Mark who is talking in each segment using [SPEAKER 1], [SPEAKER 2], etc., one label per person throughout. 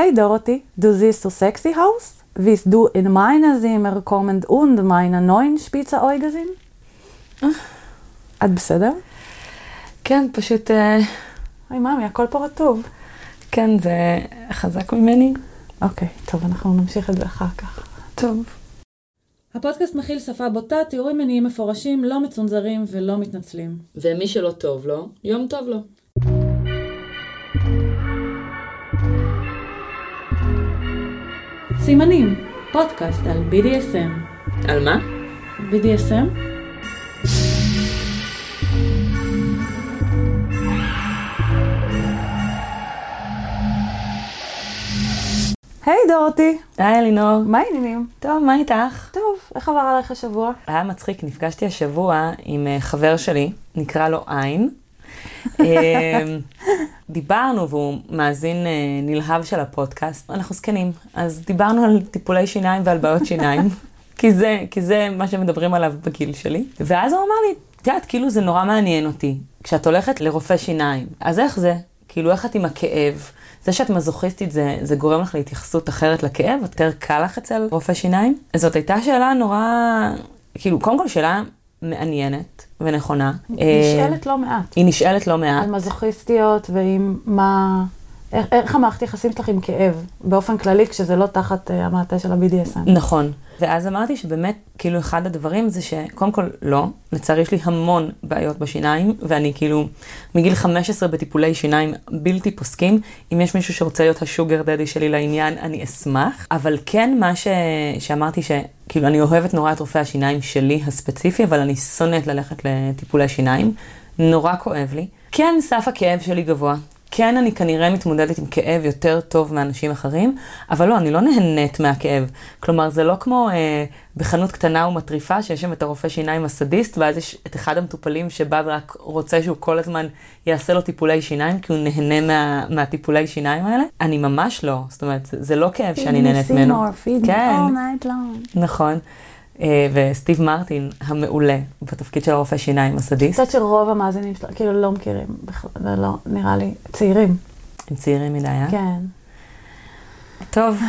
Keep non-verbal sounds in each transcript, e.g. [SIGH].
[SPEAKER 1] Hey Dorothy, du siehst so sexy aus? Willst du in meiner Zimmer kommen und meine neuen Spitzeäuge sind? את בסדר?
[SPEAKER 2] כן, פשוט, אה,
[SPEAKER 1] היי ממי, הכל פה רטוב.
[SPEAKER 2] כן, זה חזק ממני.
[SPEAKER 1] אוקיי, טוב, אנחנו נמשיך את זה אחר כך.
[SPEAKER 2] טוב.
[SPEAKER 1] הפודקאסט מכיל שפה בוטה, תיאורים מיניים מפורשים, לא מצונזרים ולא מתנצלים.
[SPEAKER 2] ומי שלא טוב לו, יום טוב לו.
[SPEAKER 1] סימנים, פודקאסט על BDSM.
[SPEAKER 2] על מה?
[SPEAKER 1] BDSM? היי דורותי,
[SPEAKER 2] היי אלינור.
[SPEAKER 1] מה העניינים?
[SPEAKER 2] טוב, מה איתך?
[SPEAKER 1] טוב, איך עבר עלייך השבוע?
[SPEAKER 2] היה מצחיק, נפגשתי השבוע עם אה, חבר שלי, נקרא לו עין. אה, דיברנו, והוא מאזין אה, נלהב של הפודקאסט, אנחנו זקנים, אז דיברנו על טיפולי שיניים ועל בעיות שיניים, כי זה, כי זה מה שמדברים עליו בגיל שלי. ואז הוא אמר לי, את יודעת, כאילו זה נורא מעניין אותי, כשאת הולכת לרופא שיניים, אז איך זה? כאילו, איך את עם הכאב? זה שאת מזוכיסטית, זה, זה גורם לך להתייחסות אחרת לכאב? יותר קל לך אצל רופא שיניים? זאת הייתה שאלה נורא, כאילו, קודם כל שאלה מעניינת ונכונה.
[SPEAKER 1] נשאלת לא מעט.
[SPEAKER 2] היא נשאלת לא מעט.
[SPEAKER 1] על מזוכיסטיות ועם מה... איך, המערכת יחסים שלך עם כאב, באופן כללי, כשזה לא תחת uh, המעטה של ה-BDSM.
[SPEAKER 2] נכון. ואז אמרתי שבאמת, כאילו, אחד הדברים זה שקודם כל, לא, לצערי יש לי המון בעיות בשיניים, ואני כאילו, מגיל 15 בטיפולי שיניים בלתי פוסקים. אם יש מישהו שרוצה להיות השוגר דדי שלי לעניין, אני אשמח. אבל כן, מה ש... שאמרתי ש... כאילו, אני אוהבת נורא את רופא השיניים שלי הספציפי, אבל אני שונאת ללכת לטיפולי שיניים. נורא כואב לי. כן, סף הכאב שלי גבוה. כן, אני כנראה מתמודדת עם כאב יותר טוב מאנשים אחרים, אבל לא, אני לא נהנית מהכאב. כלומר, זה לא כמו אה, בחנות קטנה ומטריפה, שיש שם את הרופא שיניים הסדיסט, ואז יש את אחד המטופלים שבא ורק רוצה שהוא כל הזמן יעשה לו טיפולי שיניים, כי הוא נהנה מה, מהטיפולי שיניים האלה. אני ממש לא, זאת אומרת, זה, זה לא כאב שאני נהנית ממנו.
[SPEAKER 1] כן.
[SPEAKER 2] נכון. אה, וסטיב מרטין המעולה בתפקיד של הרופא שיניים הסדיסט.
[SPEAKER 1] אני חושבת שרוב המאזינים שלנו כאילו לא מכירים בכלל, זה לא, נראה לי, צעירים.
[SPEAKER 2] הם צעירים מדי, אה?
[SPEAKER 1] כן.
[SPEAKER 2] טוב,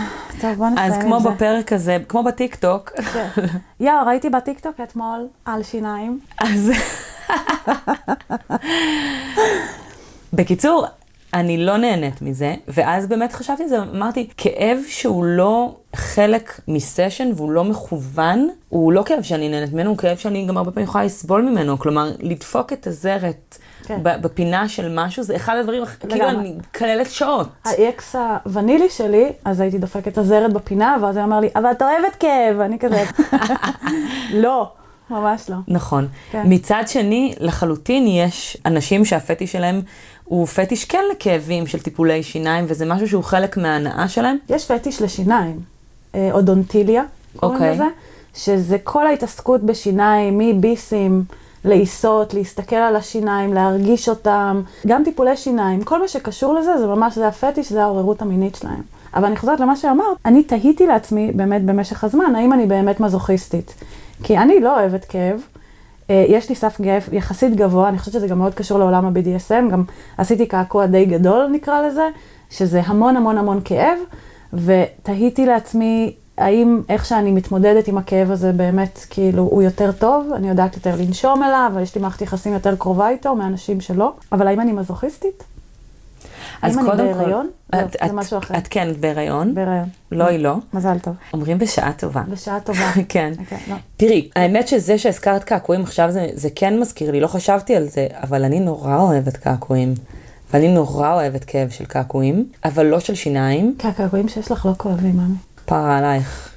[SPEAKER 1] טוב, בוא נסיים
[SPEAKER 2] אז כמו
[SPEAKER 1] זה.
[SPEAKER 2] בפרק הזה, כמו בטיקטוק,
[SPEAKER 1] כן. יואו, ראיתי בטיקטוק אתמול על שיניים.
[SPEAKER 2] אז... [LAUGHS] בקיצור, אני לא נהנית מזה, ואז באמת חשבתי על זה, אמרתי, כאב שהוא לא חלק מסשן והוא לא מכוון, הוא לא כאב שאני נהנית ממנו, הוא כאב שאני גם הרבה פעמים יכולה לסבול ממנו. כלומר, לדפוק את הזרת
[SPEAKER 1] כן.
[SPEAKER 2] בפינה של משהו, זה אחד הדברים, כאילו
[SPEAKER 1] לגמרי.
[SPEAKER 2] אני מקללת שעות.
[SPEAKER 1] האקס הוונילי שלי, אז הייתי דופקת את הזרת בפינה, ואז הוא אמר לי, אבל את אוהבת כאב, ואני כזה, [LAUGHS] לא, ממש לא.
[SPEAKER 2] נכון.
[SPEAKER 1] כן.
[SPEAKER 2] מצד שני, לחלוטין יש אנשים שהפטיש שלהם הוא פטיש כן לכאבים של טיפולי שיניים, וזה משהו שהוא חלק מההנאה שלהם.
[SPEAKER 1] יש פטיש לשיניים, אה, אודונטיליה, קוראים
[SPEAKER 2] אוקיי.
[SPEAKER 1] לזה, שזה כל ההתעסקות בשיניים, מביסים, לעיסות, להסתכל על השיניים, להרגיש אותם, גם טיפולי שיניים, כל מה שקשור לזה, זה ממש, זה הפטיש, זה העוררות המינית שלהם. אבל אני חוזרת למה שאמרת, אני תהיתי לעצמי באמת במשך הזמן, האם אני באמת מזוכיסטית. כי אני לא אוהבת כאב, יש לי סף יחסית גבוה, אני חושבת שזה גם מאוד קשור לעולם ה-BDSM, גם עשיתי קעקוע די גדול נקרא לזה, שזה המון המון המון כאב, ותהיתי לעצמי האם איך שאני מתמודדת עם הכאב הזה באמת, כאילו, הוא יותר טוב, אני יודעת יותר לנשום אליו, ויש לי מערכת יחסים יותר קרובה איתו מאנשים שלא, אבל האם אני מזוכיסטית?
[SPEAKER 2] אז
[SPEAKER 1] אני
[SPEAKER 2] קודם כל...
[SPEAKER 1] בהיריון? לא,
[SPEAKER 2] את-
[SPEAKER 1] זה
[SPEAKER 2] את-
[SPEAKER 1] משהו אחר.
[SPEAKER 2] את כן, בהיריון.
[SPEAKER 1] בהיריון.
[SPEAKER 2] לא, היא לא.
[SPEAKER 1] מזל טוב.
[SPEAKER 2] אומרים בשעה טובה.
[SPEAKER 1] בשעה טובה. [LAUGHS]
[SPEAKER 2] כן.
[SPEAKER 1] אוקיי, לא.
[SPEAKER 2] תראי, האמת שזה שהזכרת קעקועים עכשיו זה, זה כן מזכיר לי, לא חשבתי על זה, אבל אני נורא אוהבת קעקועים. ואני נורא אוהבת כאב של קעקועים, אבל לא של שיניים.
[SPEAKER 1] כי הקעקועים שיש לך לא כואבים, מאמי.
[SPEAKER 2] פרה עלייך.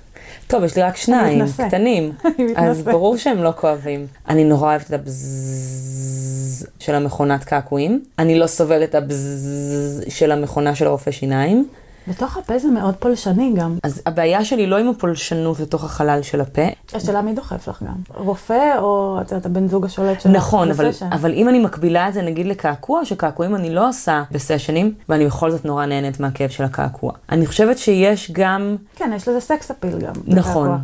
[SPEAKER 2] טוב, יש לי רק שניים. קטנים, [LAUGHS] אז. ברור שהם לא כואבים. אני נורא אוהבת את הבזז של המכונת קעקועים. אני לא סובלת את הבזז של המכונה של הרופא שיניים.
[SPEAKER 1] בתוך הפה זה מאוד פולשני גם.
[SPEAKER 2] אז הבעיה שלי לא עם הפולשנות לתוך החלל של הפה.
[SPEAKER 1] השאלה מי דוחף לך גם? רופא או את יודעת, הבן זוג השולט שלך?
[SPEAKER 2] נכון, אבל? אבל אם אני מקבילה את זה נגיד לקעקוע, שקעקועים אני לא עושה בסשנים, ואני בכל זאת נורא נהנית מהכאב של הקעקוע. אני חושבת שיש גם,
[SPEAKER 1] כן, יש לזה sex appeal גם.
[SPEAKER 2] נכון,
[SPEAKER 1] בקעקוע.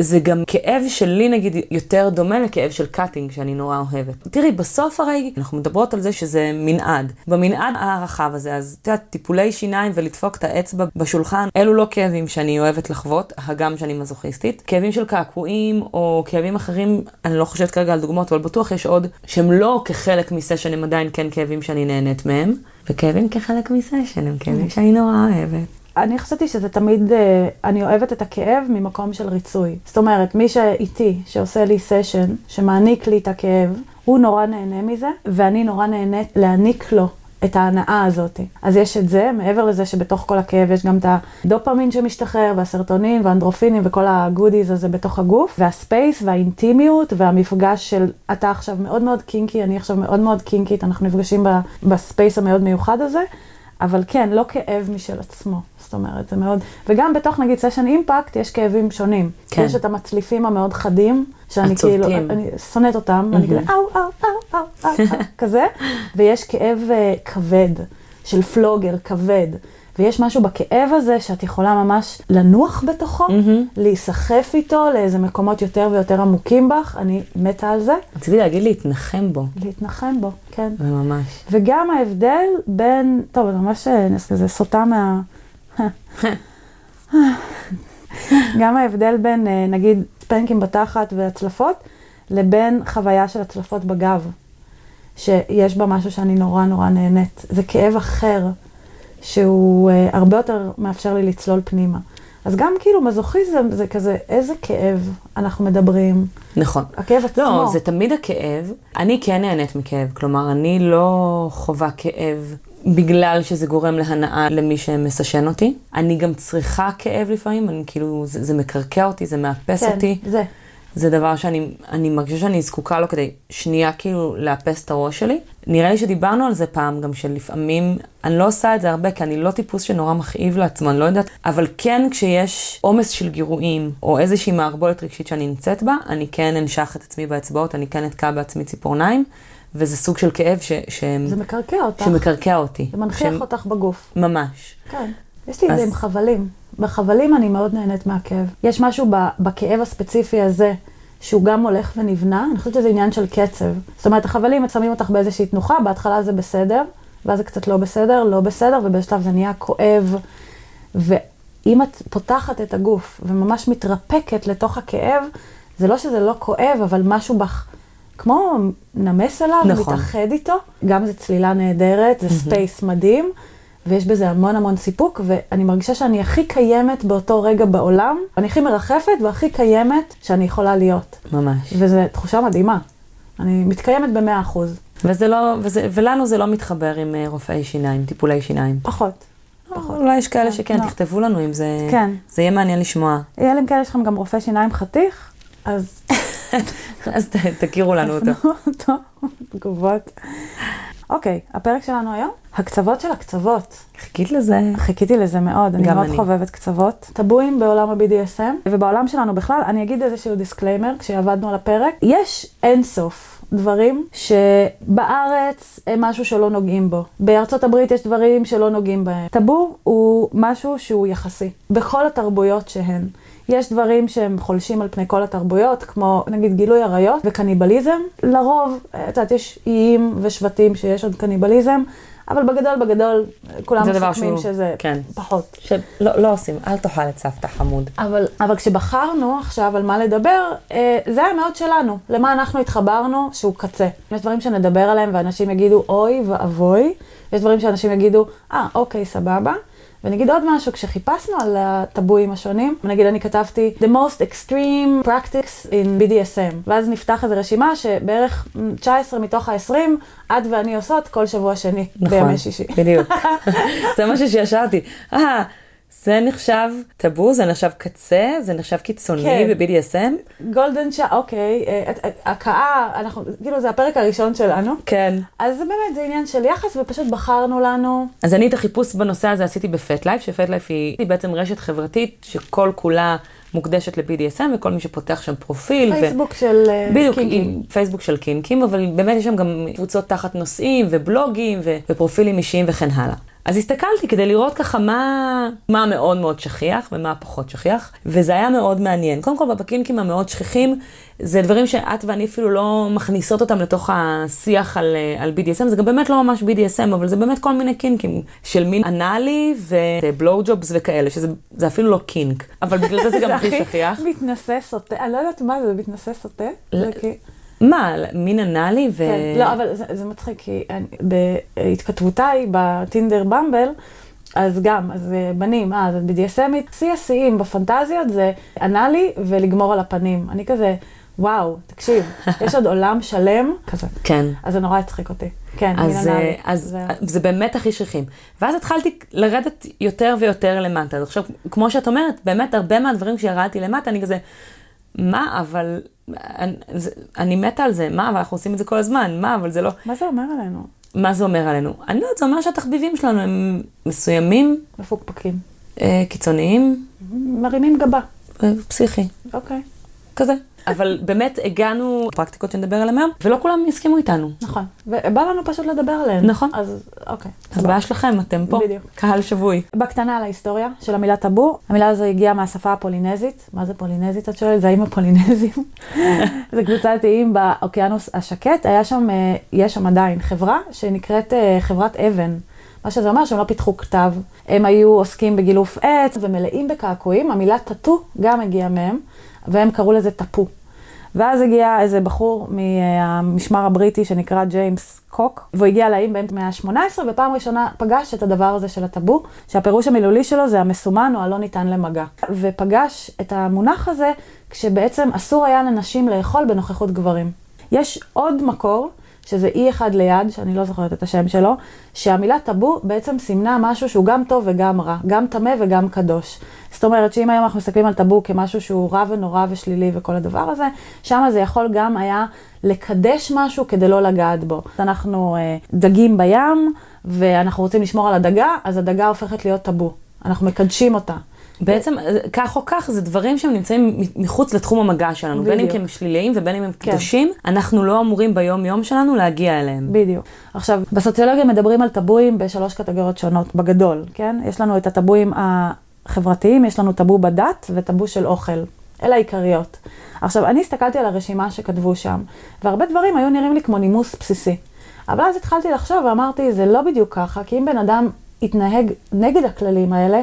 [SPEAKER 2] זה גם כאב שלי נגיד יותר דומה לכאב של cutting שאני נורא אוהבת. תראי, בסוף הרי אנחנו מדברות על זה שזה מנעד. במנעד הרחב הזה, אז את יודעת, טיפולי שיניים ולדפוק את האצבע בשולחן, אלו לא כאבים שאני אוהבת לחוות, הגם שאני מזוכיסטית. כאבים של קעקועים או כאבים אחרים, אני לא חושבת כרגע על דוגמאות, אבל בטוח יש עוד שהם לא כחלק מסשן, הם עדיין כן כאבים שאני נהנית מהם. וכאבים כחלק מסשן הם כאבים שאני נורא אוהבת.
[SPEAKER 1] אני חשבתי שזה תמיד, אה, אני אוהבת את הכאב ממקום של ריצוי. זאת אומרת, מי שאיתי, שעושה לי סשן, שמעניק לי את הכאב, הוא נורא נהנה מזה, ואני נורא נהנית להעניק לו את ההנאה הזאת. אז יש את זה, מעבר לזה שבתוך כל הכאב יש גם את הדופמין שמשתחרר, והסרטונין, והאנדרופינים, וכל הגודיז הזה בתוך הגוף, והספייס, והאינטימיות, והמפגש של אתה עכשיו מאוד מאוד קינקי, אני עכשיו מאוד מאוד קינקית, אנחנו נפגשים ב space המאוד מיוחד הזה. אבל כן, לא כאב משל עצמו. זאת אומרת, זה מאוד... וגם בתוך, נגיד, סשן impact, יש כאבים שונים. כן. יש את המצליפים המאוד חדים, שאני כאילו, אני שונאת אותם, ואני כאילו, אאו, אאו, אאו, אאו, אאו, [LAUGHS] כזה, ויש כאב uh, כבד, של flogger כבד. ויש משהו בכאב הזה שאת יכולה ממש לנוח בתוכו, mm-hmm. להיסחף איתו לאיזה מקומות יותר ויותר עמוקים בך, אני מתה על זה.
[SPEAKER 2] רציתי להגיד להתנחם בו.
[SPEAKER 1] להתנחם בו, כן.
[SPEAKER 2] ממש.
[SPEAKER 1] וגם ההבדל בין, טוב, אני ממש כזה סוטה מה... גם ההבדל בין, אה, נגיד, פנקים בתחת והצלפות, לבין חוויה של הצלפות בגב, שיש בה משהו שאני נורא נורא נהנית. זה כאב אחר. שהוא uh, הרבה יותר מאפשר לי לצלול פנימה. אז גם כאילו מזוכיזם זה כזה, איזה כאב אנחנו מדברים.
[SPEAKER 2] נכון.
[SPEAKER 1] הכאב עצמו.
[SPEAKER 2] לא, זה תמיד הכאב. אני כן נהנית מכאב, כלומר, אני לא חווה כאב בגלל שזה גורם להנאה למי שמסשן אותי. אני גם צריכה כאב לפעמים, אני כאילו, זה, זה מקרקע אותי, זה מאפס
[SPEAKER 1] כן,
[SPEAKER 2] אותי.
[SPEAKER 1] כן, זה.
[SPEAKER 2] זה דבר שאני מרגישה שאני זקוקה לו כדי שנייה כאילו לאפס את הראש שלי. נראה לי שדיברנו על זה פעם, גם שלפעמים, אני לא עושה את זה הרבה, כי אני לא טיפוס שנורא מכאיב לעצמו, אני לא יודעת, אבל כן כשיש עומס של גירויים, או איזושהי מערבולת רגשית שאני נמצאת בה, אני כן אנשח את עצמי באצבעות, אני כן אתקע בעצמי ציפורניים, וזה סוג של כאב ש... ש...
[SPEAKER 1] זה מקרקע אותך.
[SPEAKER 2] שמקרקע אותי.
[SPEAKER 1] זה מנכיח ש... אותך בגוף.
[SPEAKER 2] ממש.
[SPEAKER 1] כן. יש לי את אז... זה עם חבלים. בחבלים אני מאוד נהנית מהכאב. יש משהו בכאב הספציפי הזה, שהוא גם הולך ונבנה, אני חושבת שזה עניין של קצב. זאת אומרת, החבלים שמים אותך באיזושהי תנוחה, בהתחלה זה בסדר, ואז זה קצת לא בסדר, לא בסדר, ובשלב זה נהיה כואב. ואם את פותחת את הגוף וממש מתרפקת לתוך הכאב, זה לא שזה לא כואב, אבל משהו בך, כמו נמס אליו, נכון. מתאחד איתו. גם זו צלילה נהדרת, זה space מדהים. ויש בזה המון המון סיפוק, ואני מרגישה שאני הכי קיימת באותו רגע בעולם, אני הכי מרחפת והכי קיימת שאני יכולה להיות.
[SPEAKER 2] ממש.
[SPEAKER 1] וזו תחושה מדהימה. אני מתקיימת במאה אחוז.
[SPEAKER 2] וזה לא, וזה, ולנו זה לא מתחבר עם אה, רופאי שיניים, טיפולי שיניים.
[SPEAKER 1] פחות.
[SPEAKER 2] פחות. אולי יש כאלה כן, שכן, לא. תכתבו לנו אם זה...
[SPEAKER 1] כן.
[SPEAKER 2] זה יהיה מעניין לשמוע.
[SPEAKER 1] יהיה להם כאלה, יש לכם גם רופא שיניים חתיך, אז... [LAUGHS]
[SPEAKER 2] אז תכירו לנו אותו.
[SPEAKER 1] תפנו אותו, תגובות. אוקיי, הפרק שלנו היום, הקצוות של הקצוות.
[SPEAKER 2] חיכית לזה?
[SPEAKER 1] חיכיתי לזה מאוד, אני מאוד אני. חובבת קצוות. טאבואים בעולם ה-BDSM, ובעולם שלנו בכלל, אני אגיד איזשהו דיסקליימר כשעבדנו על הפרק, יש אינסוף דברים שבארץ הם משהו שלא נוגעים בו. בארצות הברית יש דברים שלא נוגעים בהם. טאבו הוא משהו שהוא יחסי, בכל התרבויות שהן. יש דברים שהם חולשים על פני כל התרבויות, כמו נגיד גילוי עריות וקניבליזם. לרוב, את יודעת, יש איים ושבטים שיש עוד קניבליזם, אבל בגדול בגדול, כולם מסכמים שזה כן. פחות.
[SPEAKER 2] שלא לא עושים, אל תאכל את סבתא חמוד.
[SPEAKER 1] אבל, אבל כשבחרנו עכשיו על מה לדבר, אה, זה היה מאוד שלנו, למה אנחנו התחברנו, שהוא קצה. יש דברים שנדבר עליהם ואנשים יגידו אוי ואבוי, יש דברים שאנשים יגידו, אה, אוקיי, סבבה. ונגיד עוד משהו, כשחיפשנו על הטבואים השונים, נגיד אני כתבתי The most extreme practice in BDSM, ואז נפתח איזו רשימה שבערך 19 מתוך ה-20, את ואני עושות כל שבוע שני, נכון, בימי שישי.
[SPEAKER 2] בדיוק. [LAUGHS] זה משהו שישבתי. אה, זה נחשב טאבו, זה נחשב קצה, זה נחשב קיצוני כן. ב-BDSM.
[SPEAKER 1] גולדן שעה, אוקיי, אה, הכאה, אנחנו, כאילו זה הפרק הראשון שלנו.
[SPEAKER 2] כן.
[SPEAKER 1] אז זה באמת, זה עניין של יחס, ופשוט בחרנו לנו.
[SPEAKER 2] אז אני את החיפוש בנושא הזה עשיתי בפט לייף, שפט לייף היא, היא בעצם רשת חברתית שכל כולה מוקדשת ל-BDSM, וכל מי שפותח שם פרופיל.
[SPEAKER 1] פייסבוק ו... של
[SPEAKER 2] אה, בדיוק, קינקים. פייסבוק של קינקים, אבל באמת יש שם גם קבוצות תחת נושאים, ובלוגים, ו... ופרופילים אישיים וכן הלאה. אז הסתכלתי כדי לראות ככה מה, מה מאוד מאוד שכיח ומה פחות שכיח, וזה היה מאוד מעניין. קודם כל, בקינקים המאוד שכיחים, זה דברים שאת ואני אפילו לא מכניסות אותם לתוך השיח על, אה, על BDSM, זה גם באמת לא ממש BDSM, אבל זה באמת כל מיני קינקים של מין אנאלי ובלואו ג'ובס וכאלה, שזה אפילו לא קינק, אבל בגלל זה זה גם [LAUGHS] הכי שכיח.
[SPEAKER 1] זה הכי מתנשא סוטה, אני לא יודעת מה זה, מתנשא סוטה? זה.
[SPEAKER 2] מה, מין אנאלי ו...
[SPEAKER 1] כן, לא, אבל זה, זה מצחיק, כי אני, בהתכתבותיי בטינדר במבל, אז גם, אז אה, בנים, אה, אז BDSMית, שיא השיאים בפנטזיות זה אנאלי ולגמור על הפנים. אני כזה, וואו, תקשיב, [LAUGHS] יש עוד עולם שלם כזה.
[SPEAKER 2] כן.
[SPEAKER 1] אז זה נורא הצחיק אותי. כן,
[SPEAKER 2] אז,
[SPEAKER 1] מין אנאלי.
[SPEAKER 2] אה, אז
[SPEAKER 1] זה...
[SPEAKER 2] זה באמת הכי שכיחים. ואז התחלתי לרדת יותר ויותר למטה. אז עכשיו, כמו שאת אומרת, באמת הרבה מהדברים שירדתי למטה, אני כזה, מה, אבל אני, אני מתה על זה, מה, אבל אנחנו עושים את זה כל הזמן, מה, אבל זה לא...
[SPEAKER 1] מה זה אומר עלינו?
[SPEAKER 2] מה זה אומר עלינו? אני לא יודעת, זה אומר שהתחביבים שלנו הם מסוימים,
[SPEAKER 1] מפוקפקים.
[SPEAKER 2] אה, קיצוניים,
[SPEAKER 1] מרימים גבה.
[SPEAKER 2] אה, פסיכי,
[SPEAKER 1] אוקיי.
[SPEAKER 2] כזה. אבל באמת הגענו לפרקטיקות שנדבר עליהן היום, ולא כולם יסכימו איתנו.
[SPEAKER 1] נכון. ובא לנו פשוט לדבר עליהן.
[SPEAKER 2] נכון.
[SPEAKER 1] אז אוקיי.
[SPEAKER 2] אז בעיה שלכם, אתם פה,
[SPEAKER 1] בדיוק.
[SPEAKER 2] קהל שבוי.
[SPEAKER 1] בקטנה על ההיסטוריה של המילה טאבו. המילה הזו הגיעה מהשפה הפולינזית. מה זה פולינזית? את שואלת? זה האיים הפולינזים. [LAUGHS] זה קבוצת איים באוקיינוס השקט. היה שם, אה, יש שם עדיין חברה שנקראת אה, חברת אבן. מה שזה אומר שהם לא פיתחו כתב. הם היו עוסקים בגילוף עץ ומלאים בקעקועים. המילה טאטו גם הגיעה מהם, והם קראו לזה טפו. ואז הגיע איזה בחור מהמשמר הבריטי שנקרא ג'יימס קוק, והוא הגיע לאיים במאה ה-18, ופעם ראשונה פגש את הדבר הזה של הטאבו, שהפירוש המילולי שלו זה המסומן או הלא ניתן למגע. ופגש את המונח הזה כשבעצם אסור היה לנשים לאכול בנוכחות גברים. יש עוד מקור, שזה אי אחד ליד, שאני לא זוכרת את השם שלו, שהמילה טאבו בעצם סימנה משהו שהוא גם טוב וגם רע, גם טמא וגם קדוש. זאת אומרת שאם היום אנחנו מסתכלים על טאבו כמשהו שהוא רע ונורא ושלילי וכל הדבר הזה, שם זה יכול גם היה לקדש משהו כדי לא לגעת בו. אנחנו אה, דגים בים, ואנחנו רוצים לשמור על הדגה, אז הדגה הופכת להיות טאבו. אנחנו מקדשים אותה.
[SPEAKER 2] בעצם, אה, כך או כך, זה דברים שהם נמצאים מחוץ לתחום המגע שלנו, בין אם
[SPEAKER 1] בדיוק.
[SPEAKER 2] כי הם שליליים ובין אם הם
[SPEAKER 1] כן.
[SPEAKER 2] קדושים, אנחנו לא אמורים ביום-יום שלנו להגיע אליהם.
[SPEAKER 1] בדיוק. עכשיו, בסוציולוגיה מדברים על טבואים בשלוש קטגוריות שונות, בגדול, כן? יש לנו את הטבואים החברתיים, יש לנו טבו בדת וטבו של אוכל. אלה העיקריות. עכשיו, אני הסתכלתי על הרשימה שכתבו שם, והרבה דברים היו נראים לי כמו נימוס בסיסי. אבל אז התחלתי לחשוב ואמרתי, זה לא בדיוק ככה, כי אם בן אדם יתנהג נגד הכללים האלה,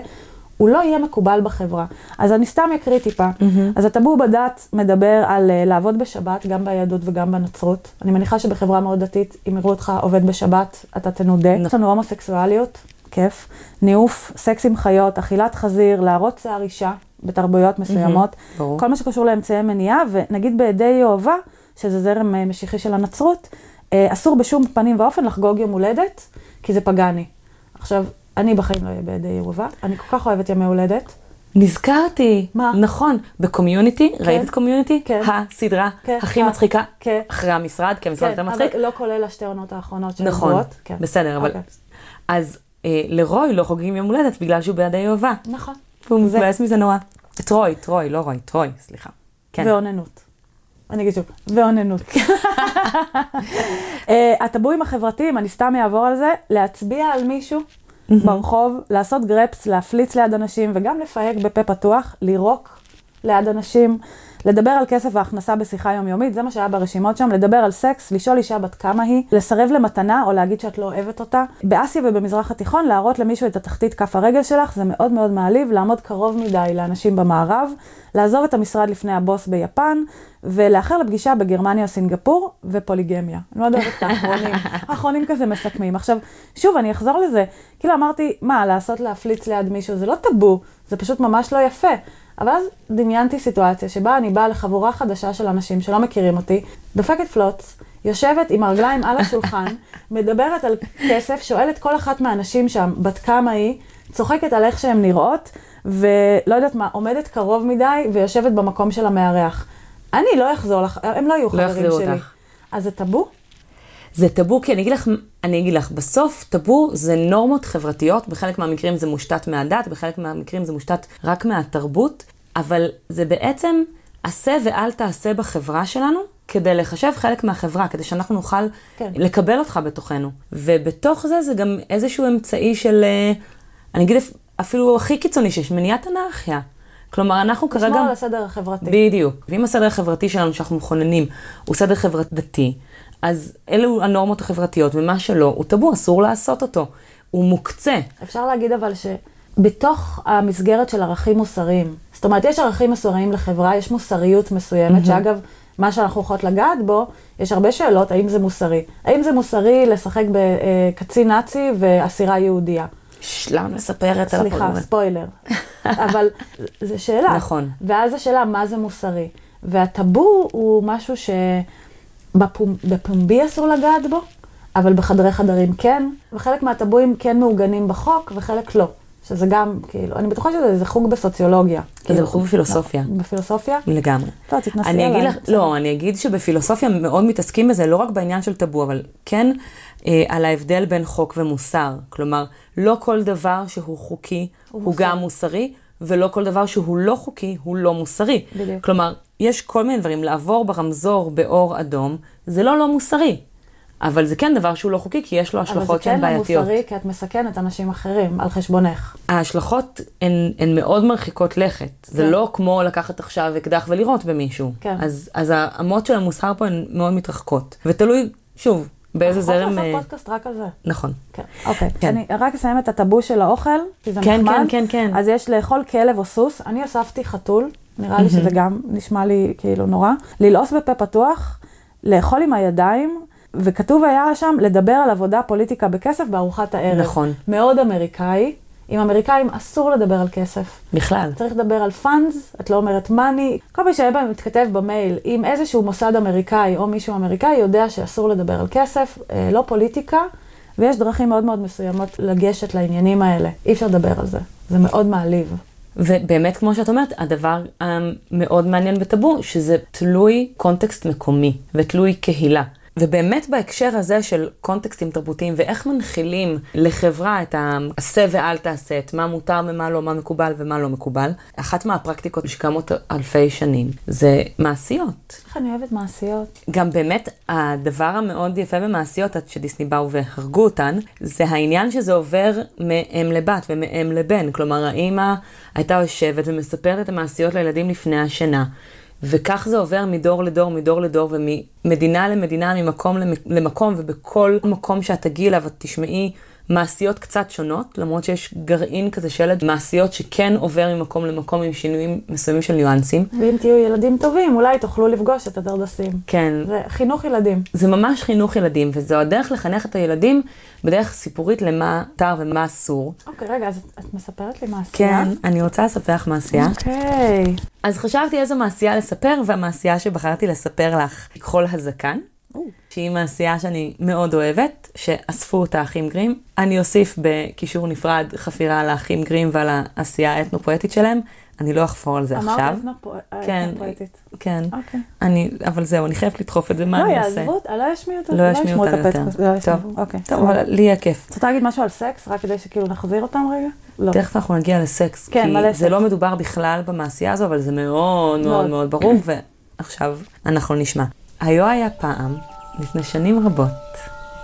[SPEAKER 1] הוא לא יהיה מקובל בחברה. אז אני סתם אקריא טיפה. אז הטאבו בדת מדבר על אה, לעבוד בשבת, גם ביהדות וגם בנצרות. אני מניחה שבחברה מאוד דתית, אם יראו אותך עובד בשבת, אתה תנודה. יש לנו הומוסקסואליות, כיף, ניאוף, סקס עם חיות, אכילת חזיר, להראות שיער אישה בתרבויות מסוימות.
[SPEAKER 2] ברור.
[SPEAKER 1] כל מה שקשור לאמצעי מניעה, ונגיד בעדי יהובה, שזה זרם אה, משיחי של הנצרות, אה, אסור בשום פנים ואופן לחגוג יום הולדת, כי זה פגאני. עכשיו, אני בחיים לא אהיה בעדי יהובה, אני כל כך אוהבת ימי הולדת.
[SPEAKER 2] נזכרתי,
[SPEAKER 1] מה?
[SPEAKER 2] נכון, בקומיוניטי, ראית את קומיוניטי?
[SPEAKER 1] כן.
[SPEAKER 2] הסדרה
[SPEAKER 1] כן.
[SPEAKER 2] הכי
[SPEAKER 1] אה.
[SPEAKER 2] מצחיקה,
[SPEAKER 1] כן.
[SPEAKER 2] אחרי המשרד, כי המשרד יותר מצחיק.
[SPEAKER 1] אבל לא כולל השתי עונות האחרונות של
[SPEAKER 2] נכון.
[SPEAKER 1] כן.
[SPEAKER 2] בסדר, אבל...
[SPEAKER 1] אוקיי.
[SPEAKER 2] אז לרוי לא חוגגים יום הולדת בגלל שהוא בידי יהובה.
[SPEAKER 1] נכון.
[SPEAKER 2] והוא מתבאס מזה נורא. טרוי, טרוי, לא רוי, טרוי, סליחה. כן.
[SPEAKER 1] ואוננות. אני אגיד שוב, ואוננות. אה, הטבואים החברתיים, אני סתם אעבור על זה, להצביע על מישהו ברחוב, לעשות גרפס, להפליץ ליד אנשים וגם לפהק בפה פתוח, לירוק ליד אנשים, לדבר על כסף והכנסה בשיחה יומיומית, זה מה שהיה ברשימות שם, לדבר על סקס, לשאול אישה בת כמה היא, לסרב למתנה או להגיד שאת לא אוהבת אותה. באסיה ובמזרח התיכון, להראות למישהו את התחתית כף הרגל שלך, זה מאוד מאוד מעליב, לעמוד קרוב מדי לאנשים במערב, לעזוב את המשרד לפני הבוס ביפן, ולאחר לפגישה בגרמניה או סינגפור, ופוליגמיה. אני מאוד אוהבת את האחרונים. [LAUGHS] האחרונים כזה מסכמים. עכשיו, שוב, אני אחזור לזה. כאילו אמרתי, מה, לעשות להפליץ ליד מישהו, זה לא טאבו, זה פשוט ממש לא יפה. אבל אז דמיינתי סיטואציה שבה אני באה לחבורה חדשה של אנשים שלא מכירים אותי, דופקת פלוץ, יושבת עם הרגליים על השולחן, [LAUGHS] מדברת על כסף, שואלת כל אחת מהנשים שם בת כמה היא, צוחקת על איך שהן נראות, ולא יודעת מה, עומדת קרוב מדי ויושבת במקום של המארח. אני לא אחזור לך, הם לא יהיו
[SPEAKER 2] לא
[SPEAKER 1] חברים
[SPEAKER 2] יחזירו
[SPEAKER 1] שלי.
[SPEAKER 2] אותך.
[SPEAKER 1] אז זה טאבו?
[SPEAKER 2] זה טאבו, כי אני אגיד לך, אני אגיד לך, בסוף טאבו זה נורמות חברתיות, בחלק מהמקרים זה מושתת מהדת, בחלק מהמקרים זה מושתת רק מהתרבות, אבל זה בעצם עשה ואל תעשה בחברה שלנו, כדי לחשב חלק מהחברה, כדי שאנחנו נוכל
[SPEAKER 1] כן.
[SPEAKER 2] לקבל אותך בתוכנו. ובתוך זה, זה גם איזשהו אמצעי של, אה, אני אגיד אפילו הכי קיצוני שיש, מניעת אנרכיה. כלומר, אנחנו כרגע...
[SPEAKER 1] לשמור על הסדר החברתי.
[SPEAKER 2] בדיוק. ואם הסדר החברתי שלנו שאנחנו מכוננים הוא סדר חברתי דתי, אז אלו הנורמות החברתיות, ומה שלא, הוא טאבו, אסור לעשות אותו. הוא מוקצה.
[SPEAKER 1] אפשר להגיד אבל שבתוך המסגרת של ערכים מוסריים, זאת אומרת, יש ערכים מוסריים לחברה, יש מוסריות מסוימת, mm-hmm. שאגב, מה שאנחנו יכולות לגעת בו, יש הרבה שאלות, האם זה מוסרי. האם זה מוסרי לשחק בקצין נאצי ואסירה יהודייה?
[SPEAKER 2] שלם מספרת על
[SPEAKER 1] סליחה, ספוילר. [LAUGHS] אבל זו שאלה.
[SPEAKER 2] נכון.
[SPEAKER 1] ואז השאלה, מה זה מוסרי? והטאבו הוא משהו שבפומבי אסור לגעת בו, אבל בחדרי חדרים כן, וחלק מהטאבואים כן מעוגנים בחוק, וחלק לא. שזה גם, כאילו, אני בטוחה שזה חוג בסוציולוגיה.
[SPEAKER 2] זה
[SPEAKER 1] כאילו,
[SPEAKER 2] חוג בפילוסופיה.
[SPEAKER 1] בפילוסופיה?
[SPEAKER 2] לגמרי.
[SPEAKER 1] לא, תתנסי עליי.
[SPEAKER 2] לך, לא, אני אגיד שבפילוסופיה מאוד מתעסקים בזה, לא רק בעניין של טאבו, אבל כן אה, על ההבדל בין חוק ומוסר. כלומר, לא כל דבר שהוא חוקי הוא, הוא. גם מוסרי, ולא כל דבר שהוא לא חוקי הוא לא מוסרי.
[SPEAKER 1] בדיוק.
[SPEAKER 2] כלומר, יש כל מיני דברים, לעבור ברמזור באור אדום, זה לא לא מוסרי. אבל זה כן דבר שהוא לא חוקי, כי יש לו
[SPEAKER 1] אבל זה
[SPEAKER 2] השלכות שהן
[SPEAKER 1] כן לא
[SPEAKER 2] בעייתיות.
[SPEAKER 1] מוסרי, כי את מסכנת אנשים אחרים על חשבונך.
[SPEAKER 2] ההשלכות הן, הן מאוד מרחיקות לכת. זה
[SPEAKER 1] כן.
[SPEAKER 2] לא כמו לקחת עכשיו אקדח ולירות במישהו.
[SPEAKER 1] כן.
[SPEAKER 2] אז, אז האמות של המוסר פה הן מאוד מתרחקות. ותלוי, שוב, באיזה
[SPEAKER 1] אנחנו יכולות
[SPEAKER 2] זרם...
[SPEAKER 1] לעשות
[SPEAKER 2] אה,
[SPEAKER 1] פודקאסט רק על זה.
[SPEAKER 2] נכון.
[SPEAKER 1] כן, אוקיי.
[SPEAKER 2] כן.
[SPEAKER 1] אני רק אסיים את הטאבו של האוכל, כי זה
[SPEAKER 2] כן,
[SPEAKER 1] נחמד.
[SPEAKER 2] כן, כן, כן.
[SPEAKER 1] אז יש לאכול כלב או סוס. אני אספתי חתול, נראה לי שזה גם נשמע לי כאילו נורא. ללעוס בפה פתוח, לאכול עם הידיים, וכתוב היה שם לדבר על עבודה, פוליטיקה בכסף בארוחת הערב.
[SPEAKER 2] נכון.
[SPEAKER 1] מאוד אמריקאי. עם אמריקאים אסור לדבר על כסף.
[SPEAKER 2] בכלל.
[SPEAKER 1] צריך לדבר על funds, את לא אומרת money. כל מי שהיה מתכתב במייל עם איזשהו מוסד אמריקאי או מישהו אמריקאי יודע שאסור לדבר על כסף, אה, לא פוליטיקה, ויש דרכים מאוד מאוד מסוימות לגשת לעניינים האלה. אי אפשר לדבר על זה. זה מאוד מעליב.
[SPEAKER 2] ובאמת, כמו שאת אומרת, הדבר המאוד מעניין בטאבו, שזה תלוי קונטקסט מקומי ותלוי קהילה. ובאמת בהקשר הזה של קונטקסטים תרבותיים ואיך מנחילים לחברה את העשה ואל תעשה, את מה מותר ומה לא, מה מקובל ומה לא מקובל, אחת מהפרקטיקות שקיימות אלפי שנים זה מעשיות.
[SPEAKER 1] איך אני אוהבת מעשיות.
[SPEAKER 2] גם באמת, הדבר המאוד יפה במעשיות, עד שדיסני באו והרגו אותן, זה העניין שזה עובר מאם לבת ומאם לבן. כלומר, האימא הייתה יושבת ומספרת את המעשיות לילדים לפני השינה. וכך זה עובר מדור לדור, מדור לדור, וממדינה למדינה, ממקום למקום, ובכל מקום שאת תגיעי אליו, את תשמעי מעשיות קצת שונות, למרות שיש גרעין כזה של מעשיות שכן עובר ממקום למקום עם שינויים מסוימים של ניואנסים.
[SPEAKER 1] ואם תהיו ילדים טובים, אולי תוכלו לפגוש את הדרדסים.
[SPEAKER 2] כן.
[SPEAKER 1] זה חינוך ילדים.
[SPEAKER 2] זה ממש חינוך ילדים, וזו הדרך לחנך את הילדים בדרך סיפורית למה מותר ומה אסור.
[SPEAKER 1] אוקיי, רגע, אז את מספרת לי מעשייה?
[SPEAKER 2] כן, אני רוצה לספר לך מעשייה.
[SPEAKER 1] אוקיי.
[SPEAKER 2] אז חשבתי איזו מעשייה לספר, והמעשייה שבחרתי לספר לך היא כחול הזקן, שהיא מעשייה שאני מאוד אוהבת, שאספו אותה האחים גרים. אני אוסיף בקישור נפרד חפירה על האחים גרים ועל העשייה האתנו-פואטית שלהם. אני לא אחפור על זה עכשיו.
[SPEAKER 1] אמרת
[SPEAKER 2] כן,
[SPEAKER 1] פואטית.
[SPEAKER 2] כן.
[SPEAKER 1] אוקיי.
[SPEAKER 2] אני, אבל זהו, אני חייבת לדחוף את זה, מה
[SPEAKER 1] לא
[SPEAKER 2] אני אעשה?
[SPEAKER 1] יעזבו, אותה, לא ישמיעו אותה,
[SPEAKER 2] לא ישמיעו
[SPEAKER 1] את
[SPEAKER 2] אותנו
[SPEAKER 1] הפודקאסט,
[SPEAKER 2] יותר.
[SPEAKER 1] לא ישמיעו.
[SPEAKER 2] טוב.
[SPEAKER 1] אוקיי.
[SPEAKER 2] טוב. אבל לי יהיה כיף.
[SPEAKER 1] את רוצה להגיד משהו על סקס, רק כדי שכאילו נחזיר אותם רגע? לא.
[SPEAKER 2] תכף אנחנו נגיע לסקס,
[SPEAKER 1] כן,
[SPEAKER 2] כי
[SPEAKER 1] מלא
[SPEAKER 2] זה
[SPEAKER 1] סקס.
[SPEAKER 2] לא מדובר בכלל במעשייה הזו, אבל זה מאוד מאוד.
[SPEAKER 1] מאוד
[SPEAKER 2] ברור, ועכשיו אנחנו נשמע. היו היה פעם, לפני שנים רבות,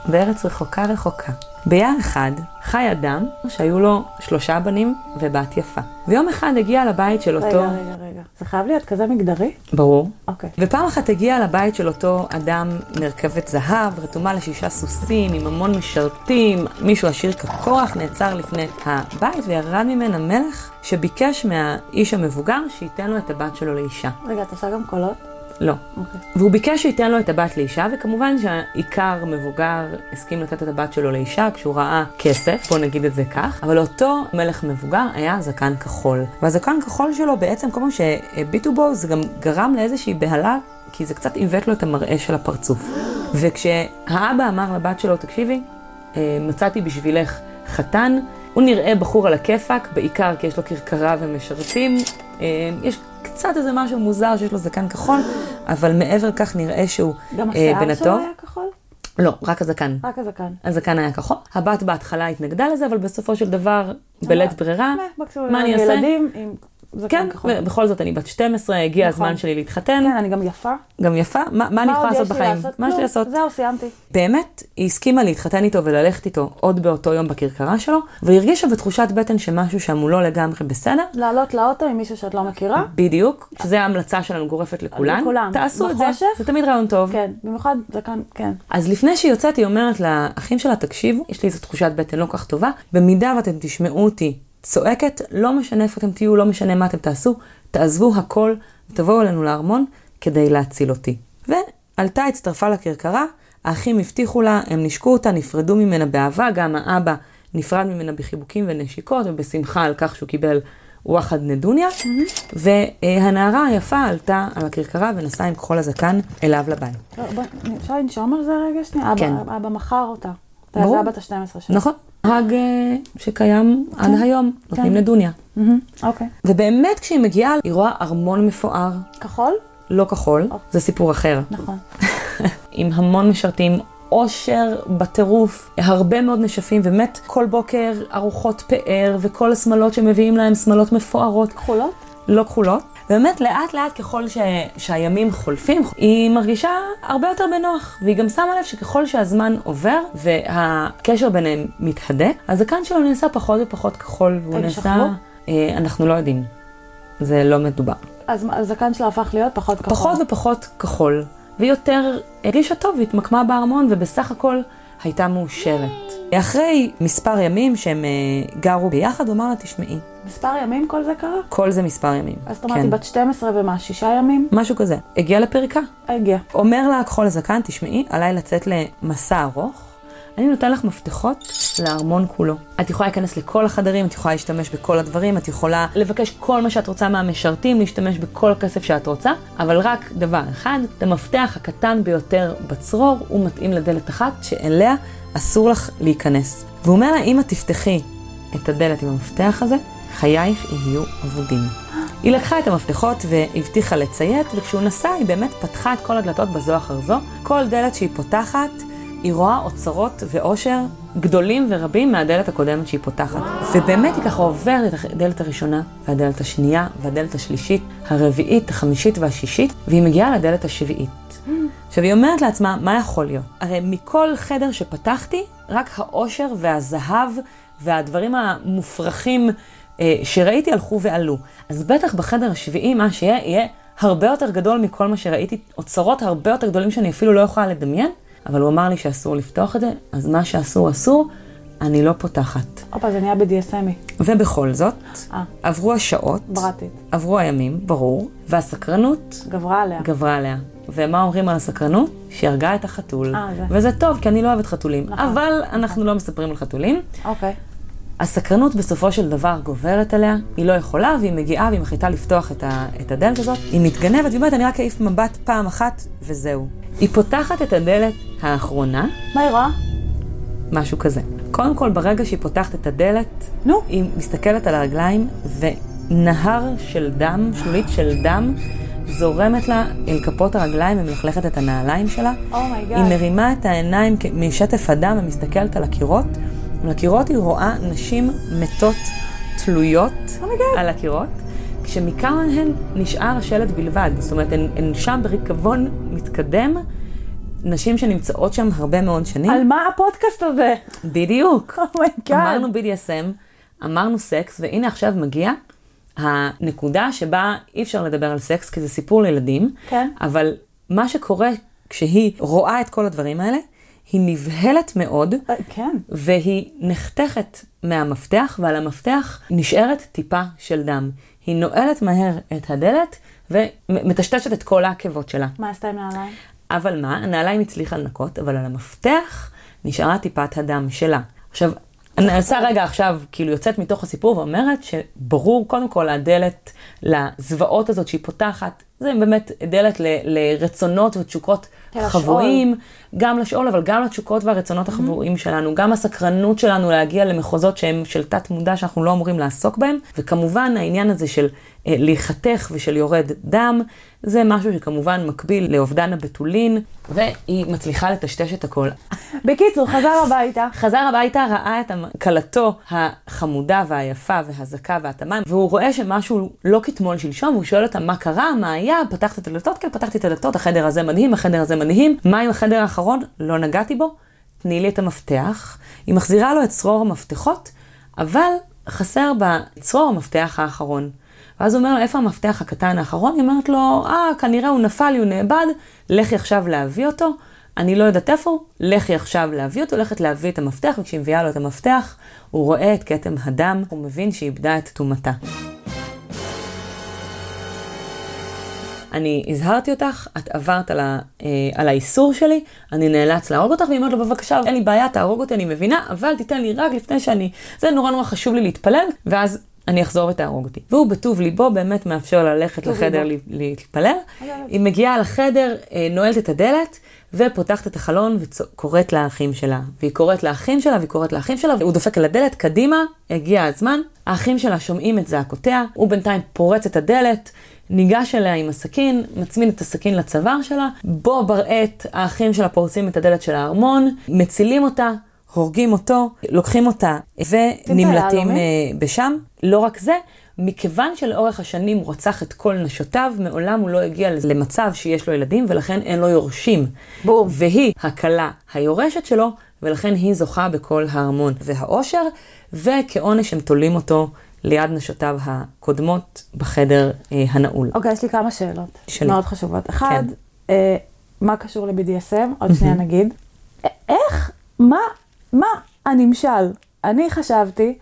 [SPEAKER 2] בארץ רחוקה רחוקה, ביער אחד חי אדם שהיו לו שלושה בנים ובת יפה. ויום אחד הגיע לבית של אותו...
[SPEAKER 1] רגע, רגע, רגע. זה חייב להיות כזה מגדרי?
[SPEAKER 2] ברור.
[SPEAKER 1] אוקיי.
[SPEAKER 2] ופעם אחת הגיע לבית של אותו אדם מרכבת זהב, רתומה לשישה סוסים, עם המון משרתים, מישהו עשיר כקורח נעצר לפני הבית וירד ממנה מלך שביקש מהאיש המבוגר שייתן לו את הבת שלו לאישה.
[SPEAKER 1] רגע, את עושה גם קולות?
[SPEAKER 2] לא.
[SPEAKER 1] אוקיי.
[SPEAKER 2] והוא ביקש שייתן לו את הבת לאישה, וכמובן שהעיקר מבוגר הסכים לתת את הבת שלו לאישה כשהוא ראה כסף, בוא נגיד את זה כך, אבל אותו מלך מבוגר היה זקן כחול. והזקן כחול שלו בעצם כל פעם שהביטו בו זה גם גרם לאיזושהי בהלה, כי זה קצת עיוות לו את המראה של הפרצוף. וכשהאבא אמר לבת שלו, תקשיבי, אה, מצאתי בשבילך חתן, הוא נראה בחור על הכיפאק, בעיקר כי יש לו כרכרה ומשרתים. אה, יש קצת איזה משהו מוזר שיש לו זקן כחול, אבל מעבר לכך נראה שהוא
[SPEAKER 1] גם
[SPEAKER 2] אה, בן
[SPEAKER 1] השיער שלו
[SPEAKER 2] הטוב.
[SPEAKER 1] היה כחול?
[SPEAKER 2] לא, רק הזקן.
[SPEAKER 1] רק הזקן.
[SPEAKER 2] הזקן היה כחול. הבת בהתחלה התנגדה לזה, אבל בסופו של דבר, בלית ברירה,
[SPEAKER 1] אה,
[SPEAKER 2] מה אני אעשה?
[SPEAKER 1] ילדים עם זקן
[SPEAKER 2] כן,
[SPEAKER 1] כחול.
[SPEAKER 2] בכל זאת אני בת 12, הגיע
[SPEAKER 1] נכון.
[SPEAKER 2] הזמן שלי להתחתן,
[SPEAKER 1] כן, אני גם יפה.
[SPEAKER 2] גם יפה, מה, מה אני יכולה
[SPEAKER 1] עוד
[SPEAKER 2] לעשות בחיים?
[SPEAKER 1] לעשות?
[SPEAKER 2] מה יש לי. לעשות?
[SPEAKER 1] זהו, סיימתי.
[SPEAKER 2] באמת, היא הסכימה להתחתן איתו וללכת איתו עוד באותו יום בכרכרה שלו, והיא הרגישה בתחושת בטן שמשהו שם הוא לא לגמרי בסדר.
[SPEAKER 1] לעלות לאוטו עם מישהו שאת לא מכירה.
[SPEAKER 2] בדיוק, שזו ההמלצה שלנו גורפת לכולן.
[SPEAKER 1] לכולם.
[SPEAKER 2] תעשו את זה? זה תמיד רעיון טוב.
[SPEAKER 1] כן, במיוחד זקן, כן.
[SPEAKER 2] אז לפני שהיא יוצאת, היא אומרת לאחים שלה, תקשיבו, יש לי איזו תחושת בטן לא כך טובה, במידה ואתם תשמעו אותי צועקת, לא משנה איפה אתם תהיו, לא משנה מה אתם תעשו, תעזבו הכל ותבואו אלינו לארמון כדי להציל אותי. ועלתה, הצטרפה לכרכרה, האחים הבטיחו לה, הם נשקו אותה, נפרדו ממנה באהבה, גם האבא נפרד ממנה בחיבוקים ונשיקות ובשמחה על כך שהוא קיבל וואחד נדוניה, והנערה היפה עלתה על הכרכרה ונסעה עם כחול הזקן אליו לבית.
[SPEAKER 1] לא, בוא, אפשר לנשום על זה רגע שנייה? אבא,
[SPEAKER 2] כן.
[SPEAKER 1] אבא מכר אותה.
[SPEAKER 2] ברור.
[SPEAKER 1] זה הבת ה-12 שלה.
[SPEAKER 2] נכון. האג אה, שקיים עד היום, נותנים
[SPEAKER 1] כן.
[SPEAKER 2] נדוניה.
[SPEAKER 1] מהמם, אוקיי.
[SPEAKER 2] ובאמת כשהיא מגיעה, היא רואה ארמון מפואר,
[SPEAKER 1] כחול?
[SPEAKER 2] לא כחול,
[SPEAKER 1] אוקיי.
[SPEAKER 2] זה סיפור אחר,
[SPEAKER 1] נכון. [LAUGHS]
[SPEAKER 2] עם המון משרתים. עושר בטירוף, הרבה מאוד נשפים, באמת כל בוקר ארוחות פאר וכל השמלות שמביאים להם שמלות מפוארות,
[SPEAKER 1] כחולות?
[SPEAKER 2] לא כחולות. ובאמת לאט לאט ככל ש... שהימים חולפים, היא מרגישה הרבה יותר בנוח. והיא גם שמה לב שככל שהזמן עובר והקשר ביניהם מתהדק, הזקן שלו נעשה פחות ופחות כחול, והוא
[SPEAKER 1] הם
[SPEAKER 2] נעשה...
[SPEAKER 1] שכבו?
[SPEAKER 2] אה, אנחנו לא יודעים. זה לא מדובר.
[SPEAKER 1] אז הזקן שלה הפך להיות פחות כחול.
[SPEAKER 2] פחות ופחות כחול, והיא יותר הרגישה טוב והתמקמה בארמון, ובסך הכל הייתה מאושרת. אחרי מספר ימים שהם אה, גרו ביחד, הוא אמר לה, תשמעי,
[SPEAKER 1] מספר ימים כל זה קרה?
[SPEAKER 2] כל זה מספר ימים.
[SPEAKER 1] אז זאת אומרת, היא בת 12 ומה, שישה ימים?
[SPEAKER 2] משהו כזה. הגיע לפריקה.
[SPEAKER 1] הגיע.
[SPEAKER 2] אומר לה כחול הזקן, תשמעי, עליי לצאת למסע ארוך. אני נותן לך מפתחות לארמון כולו. את יכולה להיכנס לכל החדרים, את יכולה להשתמש בכל הדברים, את יכולה לבקש כל מה שאת רוצה מהמשרתים, להשתמש בכל הכסף שאת רוצה, אבל רק דבר אחד, את המפתח הקטן ביותר בצרור, הוא מתאים לדלת אחת, שאליה אסור לך להיכנס. והוא אומר לה, אם את תפתחי את הדלת עם המפתח הזה, חייך יהיו אבודים. היא לקחה את המפתחות והבטיחה לציית, וכשהוא נסע היא באמת פתחה את כל הדלתות בזו אחר זו. כל דלת שהיא פותחת, היא רואה אוצרות ואושר גדולים ורבים מהדלת הקודמת שהיא פותחת. ובאמת היא ככה עוברת את הדלת הראשונה, והדלת השנייה, והדלת השלישית, הרביעית, החמישית והשישית, והיא מגיעה לדלת השביעית. עכשיו היא אומרת לעצמה, מה יכול להיות? הרי מכל חדר שפתחתי, רק האושר והזהב והדברים המופרכים שראיתי הלכו ועלו. אז בטח בחדר השביעי, מה שיהיה, יהיה הרבה יותר גדול מכל מה שראיתי, אוצרות הרבה יותר גדולים שאני אפילו לא יכולה לדמיין, אבל הוא אמר לי שאסור לפתוח את זה, אז מה שאסור אסור, אני לא פותחת.
[SPEAKER 1] הופה, זה נהיה BDSMי.
[SPEAKER 2] ובכל זאת,
[SPEAKER 1] אה,
[SPEAKER 2] עברו השעות,
[SPEAKER 1] בראטית.
[SPEAKER 2] עברו הימים, ברור, והסקרנות
[SPEAKER 1] גברה עליה.
[SPEAKER 2] גברה עליה. ומה אומרים על הסקרנות? שהיא הרגה את החתול.
[SPEAKER 1] אה, זה.
[SPEAKER 2] וזה טוב, כי אני לא אוהבת חתולים.
[SPEAKER 1] נכון.
[SPEAKER 2] אבל אנחנו לא מספרים על חתולים.
[SPEAKER 1] אוקיי.
[SPEAKER 2] הסקרנות בסופו של דבר גוברת עליה, היא לא יכולה, והיא מגיעה והיא מחליטה לפתוח את, ה, את הדלת הזאת. היא מתגנבת, והיא אומרת, אני רק אעיף מבט פעם אחת, וזהו. היא פותחת את הדלת האחרונה,
[SPEAKER 1] מה היא רואה?
[SPEAKER 2] משהו כזה. קודם כל, ברגע שהיא פותחת את הדלת,
[SPEAKER 1] נו.
[SPEAKER 2] היא מסתכלת על הרגליים, ונהר של דם, שלולית של דם, זורמת לה אל כפות הרגליים ומלכלכת את הנעליים שלה.
[SPEAKER 1] oh my god.
[SPEAKER 2] היא מרימה את העיניים משטף הדם ומסתכלת על הקירות. על הקירות היא רואה נשים מתות תלויות
[SPEAKER 1] oh my god.
[SPEAKER 2] על הקירות, כשמכמה מהן נשאר השלט בלבד. זאת אומרת, הן, הן שם בריקבון מתקדם, נשים שנמצאות שם הרבה מאוד שנים.
[SPEAKER 1] על מה הפודקאסט הזה?
[SPEAKER 2] בדיוק.
[SPEAKER 1] oh my god.
[SPEAKER 2] אמרנו BDSM, אמרנו סקס, והנה עכשיו מגיע הנקודה שבה אי אפשר לדבר על סקס, כי זה סיפור לילדים,
[SPEAKER 1] כן.
[SPEAKER 2] אבל מה שקורה כשהיא רואה את כל הדברים האלה, היא נבהלת מאוד,
[SPEAKER 1] אה, כן.
[SPEAKER 2] והיא נחתכת מהמפתח, ועל המפתח נשארת טיפה של דם. היא נועלת מהר את הדלת ומטשטשת את כל העקבות שלה.
[SPEAKER 1] מה עשתה עם נעליים?
[SPEAKER 2] אבל מה, הנעליים הצליחה לנקות, אבל על המפתח נשארה טיפת הדם שלה. עכשיו, אני עושה רגע עכשיו, כאילו יוצאת מתוך הסיפור ואומרת שברור, קודם כל, הדלת לזוועות הזאת שהיא פותחת, זה באמת דלת ל, לרצונות ותשוקות
[SPEAKER 1] כן.
[SPEAKER 2] חבויים, גם לשאול, אבל גם לתשוקות והרצונות החבויים שלנו, גם הסקרנות שלנו להגיע למחוזות שהם של תת מודע שאנחנו לא אמורים לעסוק בהם, וכמובן העניין הזה של להיחתך ושל יורד דם, זה משהו שכמובן מקביל לאובדן הבתולין, והיא מצליחה לטשטש את הכל. [LAUGHS]
[SPEAKER 1] בקיצור, חזר הביתה.
[SPEAKER 2] חזר הביתה, ראה את כלתו החמודה והיפה והזכה והתמם, והוא רואה שמשהו לא כתמול שלשום, והוא שואל אותה מה קרה, מה היה, פתחת את הדלתות? כן, פתחתי את הדלתות, החדר הזה מדהים, החדר הזה מדהים. מה עם החדר האחרון? לא נגעתי בו, תני לי את המפתח. היא מחזירה לו את צרור המפתחות, אבל חסר בצרור המפתח האחרון. ואז הוא אומר לה, איפה המפתח הקטן האחרון? היא אומרת לו, אה, כנראה הוא נפל לי, הוא נאבד, לכי עכשיו להביא אותו. אני לא יודעת איפה הוא, לכי עכשיו להביא אותו, הולכת להביא את המפתח, וכשהיא מביאה לו את המפתח, הוא רואה את כתם הדם, הוא מבין שהיא איבדה את טומאתה. אני הזהרתי אותך, את עברת על, ה, אה, על האיסור שלי, אני נאלץ להרוג אותך, והיא אומרת לו, בבקשה, אין לי בעיה, תהרוג אותי, אני מבינה, אבל תיתן לי רק לפני שאני, זה נורא נורא חשוב לי להתפלל, ואז אני אחזור ותהרוג אותי. והוא בטוב ליבו באמת מאפשר ללכת לחדר
[SPEAKER 1] ליבו.
[SPEAKER 2] ל- להתפלל. היא מגיעה לחדר, אה, נועלת את הדלת, ופותחת את החלון וקוראת לאחים שלה. והיא קוראת לאחים שלה, והיא קוראת לאחים שלה, והוא דופק על הדלת, קדימה, הגיע הזמן. האחים שלה שומעים את זעקותיה, הוא בינתיים פורץ את הדלת, ניגש אליה עם הסכין, מצמין את הסכין לצוואר שלה, בו בראט האחים שלה פורצים את הדלת של הארמון, מצילים אותה. הורגים אותו, לוקחים אותה ונמלטים? אה, בשם. לא רק זה, מכיוון שלאורך השנים הוא רצח את כל נשותיו, מעולם הוא לא הגיע למצב שיש לו ילדים, ולכן אין לו יורשים.
[SPEAKER 1] בום.
[SPEAKER 2] והיא הכלה היורשת שלו, ולכן היא זוכה בכל הארמון והעושר, וכעונש הם תולים אותו ליד נשותיו הקודמות בחדר אה, הנעול.
[SPEAKER 1] אוקיי, יש לי כמה שאלות.
[SPEAKER 2] שלי.
[SPEAKER 1] מאוד חשובות. אחד,
[SPEAKER 2] כן.
[SPEAKER 1] אה, מה קשור ל-BDSM? עוד שנייה נגיד. איך, מה, מה הנמשל? אני חשבתי,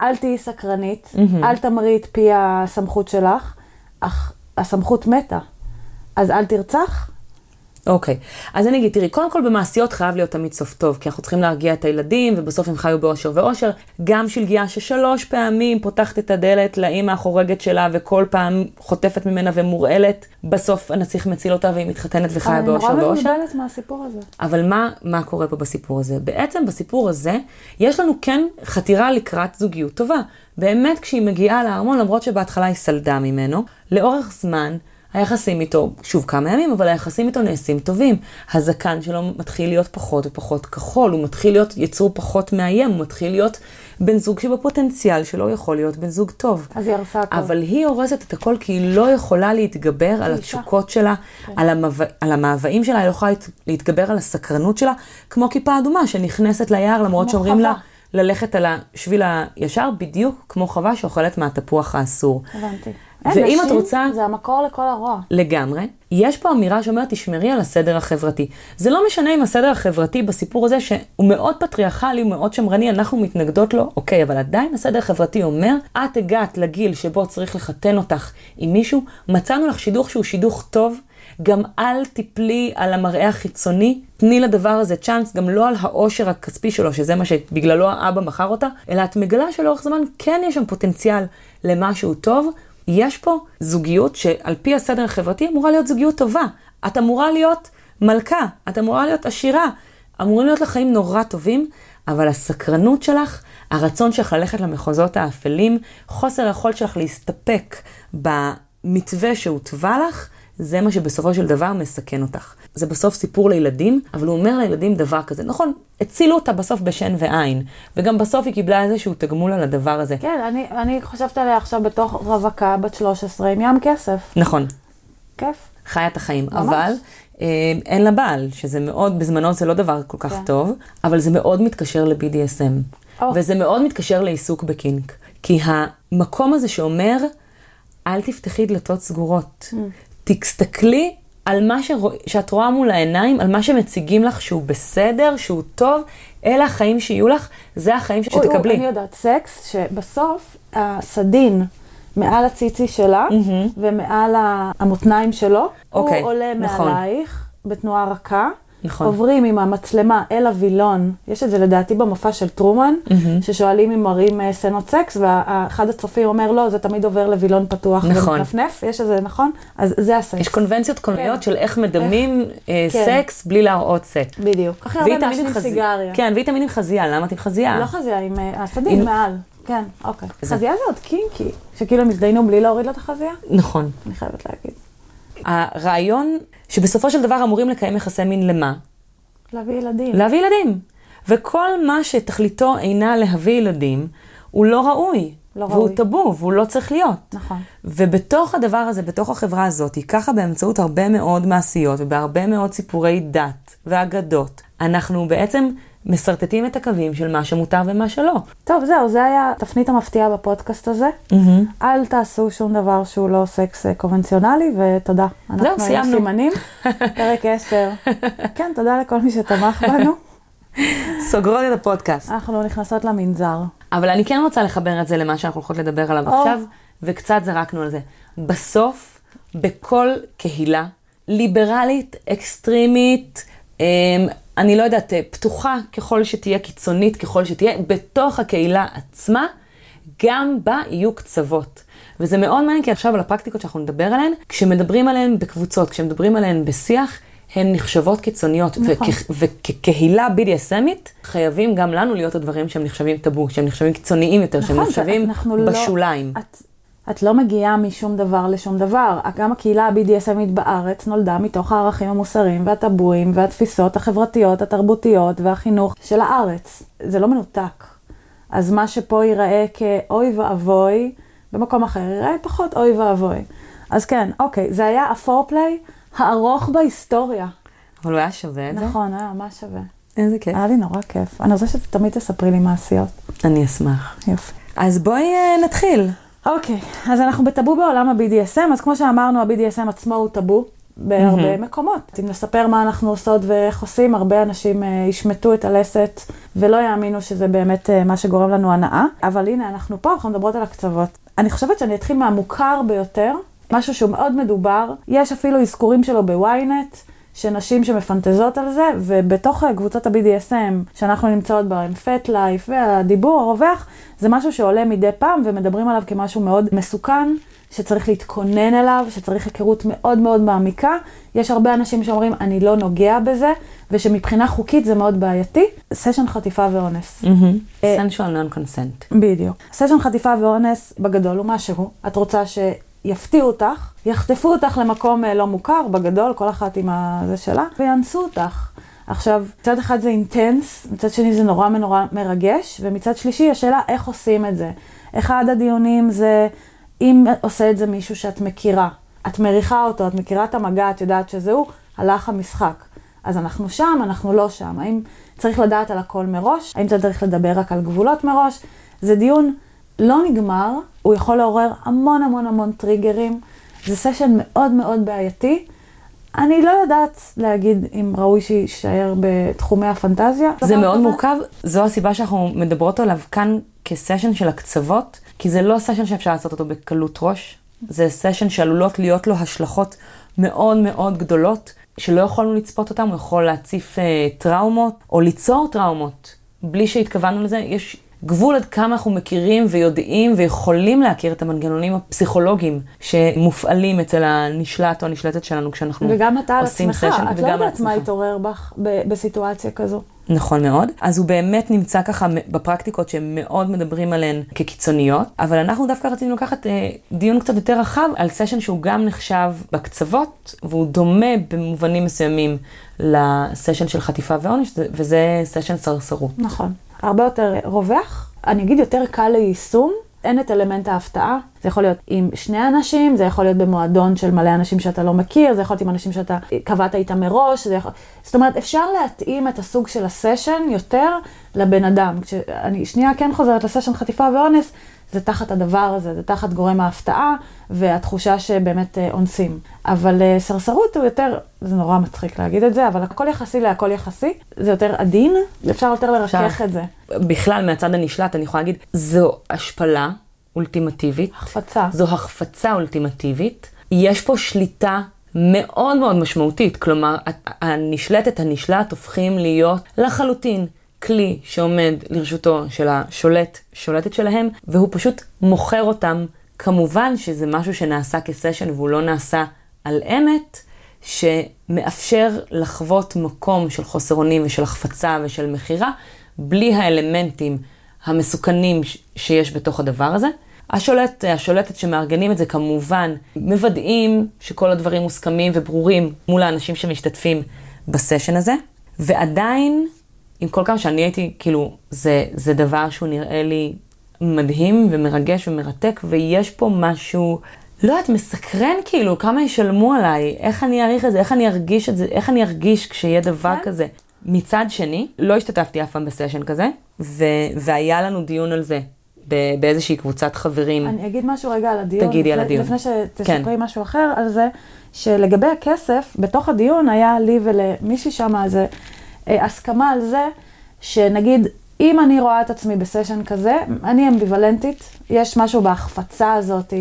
[SPEAKER 1] אל תהיי סקרנית, אל תמרי את פי הסמכות שלך, אך הסמכות מתה. אז אל תרצח?
[SPEAKER 2] אוקיי, אז אני אגיד, תראי, קודם כל במעשיות חייב להיות תמיד סוף טוב, כי אנחנו צריכים להרגיע את הילדים, ובסוף הם חיו באושר ואושר. גם שלגיה ששלוש פעמים פותחת את הדלת לאימא החורגת שלה, וכל פעם חוטפת ממנה ומורעלת, בסוף הנסיך מציל אותה והיא מתחתנת וחיה באושר
[SPEAKER 1] אני נורא
[SPEAKER 2] ואושר.
[SPEAKER 1] מבולבלת מהסיפור הזה.
[SPEAKER 2] אבל מה, מה קורה פה בסיפור הזה? בעצם בסיפור הזה, יש לנו כן חתירה לקראת זוגיות טובה. באמת, כשהיא מגיעה לארמון, למרות שבהתחלה היא סלדה ממנו, לאורך זמן, היחסים איתו, שוב כמה ימים, אבל היחסים איתו נעשים טובים. הזקן שלו מתחיל להיות פחות ופחות כחול, הוא מתחיל להיות יצור פחות מאיים, הוא מתחיל להיות בן זוג שבפוטנציאל שלו יכול להיות בן זוג טוב.
[SPEAKER 1] אז היא הרסה הכל.
[SPEAKER 2] אבל היא הורסת את הכל כי היא לא יכולה להתגבר על. התשוקות שלה, על, המאו... על המאוויים שלה, היא לא יכולה להת- להתגבר על הסקרנות שלה, כמו כיפה אדומה שנכנסת ליער למרות שאומרים לה. ללכת על השביל הישר, בדיוק כמו חווה שאוכלת מהתפוח האסור.
[SPEAKER 1] הבנתי.
[SPEAKER 2] ואם את רוצה-
[SPEAKER 1] זה המקור לכל הרוע.
[SPEAKER 2] לגמרי. יש פה אמירה שאומרת, תשמרי על הסדר החברתי. זה לא משנה אם הסדר החברתי בסיפור הזה, שהוא מאוד פטריארכלי, הוא מאוד שמרני, אנחנו מתנגדות לו, אוקיי, אבל עדיין הסדר החברתי אומר, את הגעת לגיל שבו צריך לחתן אותך עם מישהו, מצאנו לך שידוך שהוא שידוך טוב, גם אל תיפלי על המראה החיצוני, תני לדבר הזה צ'אנס, גם לא על העושר הכספי שלו, שזה מה שבגללו האבא מכר אותה, אלא את מגלה שלאורך זמן כן יש שם פוטנציאל למשהו טוב. יש פה זוגיות שעל פי הסדר החברתי אמורה להיות זוגיות טובה. את אמורה להיות מלכה, את אמורה להיות עשירה, אמורים להיות לך חיים נורא טובים, אבל הסקרנות שלך, הרצון שלך ללכת למחוזות האפלים, חוסר היכולת שלך להסתפק במתווה שהותווה לך, זה מה שבסופו של דבר מסכן אותך. זה בסוף סיפור לילדים, אבל הוא אומר לילדים דבר כזה. נכון, הצילו אותה בסוף בשן ועין, וגם בסוף היא קיבלה איזשהו תגמול על הדבר הזה.
[SPEAKER 1] כן, אני, אני חושבת עליה עכשיו בתוך רווקה בת 13 עם ים כסף.
[SPEAKER 2] נכון,
[SPEAKER 1] כיף.
[SPEAKER 2] חיה את החיים,
[SPEAKER 1] ממש.
[SPEAKER 2] אבל אה, אין לה בעל, שזה מאוד, בזמנו זה לא דבר כל כך
[SPEAKER 1] כן.
[SPEAKER 2] טוב, אבל זה מאוד מתקשר ל-BDSM,
[SPEAKER 1] או.
[SPEAKER 2] וזה מאוד מתקשר לעיסוק בקינק, כי המקום הזה שאומר, אל תפתחי דלתות סגורות,
[SPEAKER 1] Mm.
[SPEAKER 2] תסתכלי על מה שרוא, שאת רואה מול העיניים, על מה שמציגים לך שהוא בסדר, שהוא טוב, אלה החיים שיהיו לך, זה החיים
[SPEAKER 1] אוי, אוי,
[SPEAKER 2] שתקבלי.
[SPEAKER 1] אני יודעת, סקס, שבסוף הסדין מעל הציצי שלה ומעל ה- המותניים שלו,
[SPEAKER 2] אוקיי,
[SPEAKER 1] הוא עולה
[SPEAKER 2] נכון.
[SPEAKER 1] מעלייך בתנועה רכה,
[SPEAKER 2] נכון.
[SPEAKER 1] עוברים עם המצלמה אל הווילון, יש את זה לדעתי במופע של טרומן,
[SPEAKER 2] מהמם.
[SPEAKER 1] ששואלים אם מראים אה, סצנות סקס, ואחד הצופים אומר, לא, זה תמיד עובר לווילון פתוח
[SPEAKER 2] נכון.
[SPEAKER 1] ומנפנף, יש איזה, נכון? אז זה הסקס.
[SPEAKER 2] יש קונבנציות קולנועיות
[SPEAKER 1] כן.
[SPEAKER 2] של איך מדמים אה,
[SPEAKER 1] כן.
[SPEAKER 2] סקס בלי להראות סקס.
[SPEAKER 1] בדיוק. הכי הרבה מעשנים סיגריה.
[SPEAKER 2] כן, והיא תמיד עם חזייה, למה את עם חזייה?
[SPEAKER 1] לא חזייה, עם אה, הסדין
[SPEAKER 2] עם-
[SPEAKER 1] מעל. כן, אוקיי.
[SPEAKER 2] זה-
[SPEAKER 1] חזייה זה עוד קינקי, שכאילו הם הזדיינו בלי להוריד לה את החזייה?
[SPEAKER 2] נכון.
[SPEAKER 1] אני חייבת להגיד.
[SPEAKER 2] הרעיון שבסופו של דבר אמורים לקיים יחסי מין למה?
[SPEAKER 1] להביא ילדים.
[SPEAKER 2] להביא ילדים. וכל מה שתכליתו אינה להביא ילדים, הוא לא ראוי.
[SPEAKER 1] לא
[SPEAKER 2] והוא
[SPEAKER 1] ראוי.
[SPEAKER 2] טאבו, והוא לא צריך להיות.
[SPEAKER 1] נכון.
[SPEAKER 2] ובתוך הדבר הזה, בתוך החברה הזאת, ככה באמצעות הרבה מאוד מעשיות ובהרבה מאוד סיפורי דת ואגדות, אנחנו בעצם משרטטים את הקווים של מה שמותר ומה שלא.
[SPEAKER 1] טוב, זהו, זה היה התפנית המפתיעה בפודקאסט הזה. אל תעשו שום דבר שהוא לא סקס אה, קונבנציונלי, ותודה. אנחנו היינו
[SPEAKER 2] סיימנו.
[SPEAKER 1] סימנים, [LAUGHS] פרק 10. [LAUGHS] כן, תודה לכל מי שתמך בנו. [LAUGHS]
[SPEAKER 2] סוגרות את הפודקאסט.
[SPEAKER 1] אנחנו נכנסות למנזר.
[SPEAKER 2] אבל אני כן רוצה לחבר את זה למה שאנחנו הולכות לדבר עליו
[SPEAKER 1] או.
[SPEAKER 2] עכשיו, וקצת זרקנו על זה. בסוף, בכל קהילה ליברלית, אקסטרימית, אני לא יודעת, אה, פתוחה ככל שתהיה, קיצונית ככל שתהיה, בתוך הקהילה עצמה, גם בה יהיו קצוות. וזה מאוד מעניין, כי עכשיו על הפרקטיקות שאנחנו נדבר עליהן, כשמדברים עליהן בקבוצות, כשמדברים עליהן בשיח, הן נחשבות קיצוניות.
[SPEAKER 1] נכון.
[SPEAKER 2] וכ- וכקהילה BDSMית, חייבים גם לנו להיות הדברים שהם נחשבים טאבו, שהם נחשבים קיצוניים יותר, שהם
[SPEAKER 1] נכון,
[SPEAKER 2] נחשבים
[SPEAKER 1] אנחנו לא-
[SPEAKER 2] בשוליים.
[SPEAKER 1] את, את לא מגיעה משום דבר לשום דבר. גם הקהילה ה-BDSMית בארץ נולדה מתוך הערכים המוסריים והטבואים והתפיסות החברתיות, התרבותיות והחינוך של הארץ. זה לא מנותק. אז מה שפה ייראה כאוי ואבוי, במקום אחר ייראה פחות אוי ואבוי. אז כן, אוקיי, זה היה הפורפליי הארוך בהיסטוריה.
[SPEAKER 2] אבל הוא היה שווה את זה.
[SPEAKER 1] נכון, היה ממש שווה.
[SPEAKER 2] איזה כיף.
[SPEAKER 1] היה לי נורא כיף. אני רוצה שתמיד תספרי לי מעשיות.
[SPEAKER 2] אני אשמח.
[SPEAKER 1] יופי.
[SPEAKER 2] אז בואי אה, נתחיל.
[SPEAKER 1] אוקיי, אז אנחנו בטאבו בעולם ה-BDSM, אז כמו שאמרנו, ה-BDSM עצמו הוא טאבו בהרבה מקומות. אם נספר מה אנחנו עושות ואיך עושים, הרבה אנשים אה, ישמטו את הלסת ולא יאמינו שזה באמת אה, מה שגורם לנו הנאה. אבל הנה, אנחנו פה, אנחנו מדברות על הקצוות. אני חושבת שאני אתחיל מהמוכר ביותר, משהו שהוא מאוד מדובר. יש אפילו אזכורים שלו בוויינט. שנשים שמפנטזות על זה, ובתוך קבוצות ה-BDSM שאנחנו נמצאות בהן, פט לייף והדיבור הרווח, זה משהו שעולה מדי פעם ומדברים עליו כמשהו מאוד מסוכן, שצריך להתכונן אליו, שצריך היכרות מאוד מאוד מעמיקה. יש הרבה אנשים שאומרים, אני לא נוגע בזה, ושמבחינה חוקית זה מאוד בעייתי. סשן חטיפה ואונס. אה,
[SPEAKER 2] sensual non-consent.
[SPEAKER 1] בדיוק. סשן חטיפה ואונס בגדול הוא משהו, את רוצה שיפתיעו אותך, יחטפו אותך למקום אה, לא מוכר, בגדול, כל אחת עם הזה שלה, ויאנסו אותך. עכשיו, מצד אחד זה אינטנס, מצד שני זה נורא נורא מרגש, ומצד שלישי השאלה איך עושים את זה. אחד הדיונים זה אם עושה את זה מישהו שאת מכירה, את מריחה אותו, את מכירה את המגע, את יודעת שזה הוא, הלך המשחק. אז אנחנו שם, אנחנו לא שם. האם צריך לדעת על הכל מראש? האם צריך לדבר רק על גבולות מראש? זה דיון לא נגמר, הוא יכול לעורר המון המון המון טריגרים. זה סשן מאוד מאוד בעייתי. אני לא יודעת להגיד אם ראוי שיישאר בתחומי הפנטזיה.
[SPEAKER 2] זה מאוד
[SPEAKER 1] כזה.
[SPEAKER 2] מורכב, זו הסיבה שאנחנו מדברות עליו כאן כסשן של הקצוות, כי זה לא סשן שאפשר לעשות אותו בקלות ראש, זה סשן שעלולות להיות לו השלכות מאוד מאוד גדולות, שלא יכולנו לצפות אותם, הוא יכול להציף אה, טראומות, או ליצור טראומות, בלי שהתכוונו לזה. יש גבול עד כמה אנחנו מכירים ויודעים ויכולים להכיר את המנגנונים הפסיכולוגיים שמופעלים אצל הנשלט או הנשלטת שלנו כשאנחנו
[SPEAKER 1] וגם אתה על עצמך, את לא יודעת מה
[SPEAKER 2] עצמך.
[SPEAKER 1] יתעורר בך ב- בסיטואציה כזו.
[SPEAKER 2] נכון מאוד. אז הוא באמת נמצא ככה בפרקטיקות שהם מאוד מדברים עליהן כקיצוניות, אבל אנחנו דווקא רצינו לקחת אה, דיון קצת יותר רחב על סשן שהוא גם נחשב בקצוות, והוא דומה במובנים מסוימים לסשן של חטיפה ועונש, זה- וזה סשן סרסרות.
[SPEAKER 1] נכון. הרבה יותר רווח, אני אגיד יותר קל ליישום, אין את אלמנט ההפתעה. זה יכול להיות עם שני אנשים, זה יכול להיות במועדון של מלא אנשים שאתה לא מכיר, זה יכול להיות עם אנשים שאתה קבעת איתם מראש, זה יכול... זאת אומרת, אפשר להתאים את הסוג של הסשן יותר לבן אדם. כשאני שנייה כן חוזרת לסשן חטיפה ואונס, זה תחת הדבר הזה, זה תחת גורם ההפתעה והתחושה שבאמת אה, אונסים. אבל אה, סרסרות הוא יותר, זה נורא מצחיק להגיד את זה, אבל הכל יחסי להכל יחסי, זה יותר עדין, אפשר יותר לרכך. את זה.
[SPEAKER 2] בכלל, מהצד הנשלט, אני יכולה להגיד, זו השפלה אולטימטיבית.
[SPEAKER 1] החפצה.
[SPEAKER 2] זו החפצה אולטימטיבית. יש פה שליטה מאוד מאוד משמעותית. כלומר, הנשלטת, הנשלט הופכים להיות לחלוטין כלי שעומד לרשותו של השולט, שולטת שלהם, והוא פשוט מוכר אותם. כמובן שזה משהו שנעשה כסשן והוא לא נעשה על אמת, שמאפשר לחוות מקום של חוסר אונים ושל החפצה ושל מכירה, בלי האלמנטים המסוכנים שיש בתוך הדבר הזה. השולט, השולטת שמארגנים את זה כמובן מוודאים שכל הדברים מוסכמים וברורים מול האנשים שמשתתפים בסשן הזה, ועדיין, עם כל כמה שאני הייתי, כאילו, זה, זה דבר שהוא נראה לי מדהים ומרגש ומרתק, ויש פה משהו, לא יודעת, מסקרן כאילו, כמה ישלמו עליי, איך אני אעריך את זה, איך אני ארגיש את זה, איך אני ארגיש כשיהיה דבר כן. כזה. מצד שני, לא השתתפתי אף פעם בסשן כזה, ו- והיה לנו דיון על זה באיזושהי קבוצת חברים.
[SPEAKER 1] אני אגיד משהו רגע על הדיון.
[SPEAKER 2] תגידי על הדיון.
[SPEAKER 1] לפני שתספרי כן. משהו אחר על זה, שלגבי הכסף, בתוך הדיון היה לי ולמישהי שם איזה הסכמה על זה, שנגיד, אם אני רואה את עצמי בסשן כזה, אני אמביוולנטית, יש משהו בהחפצה הזאת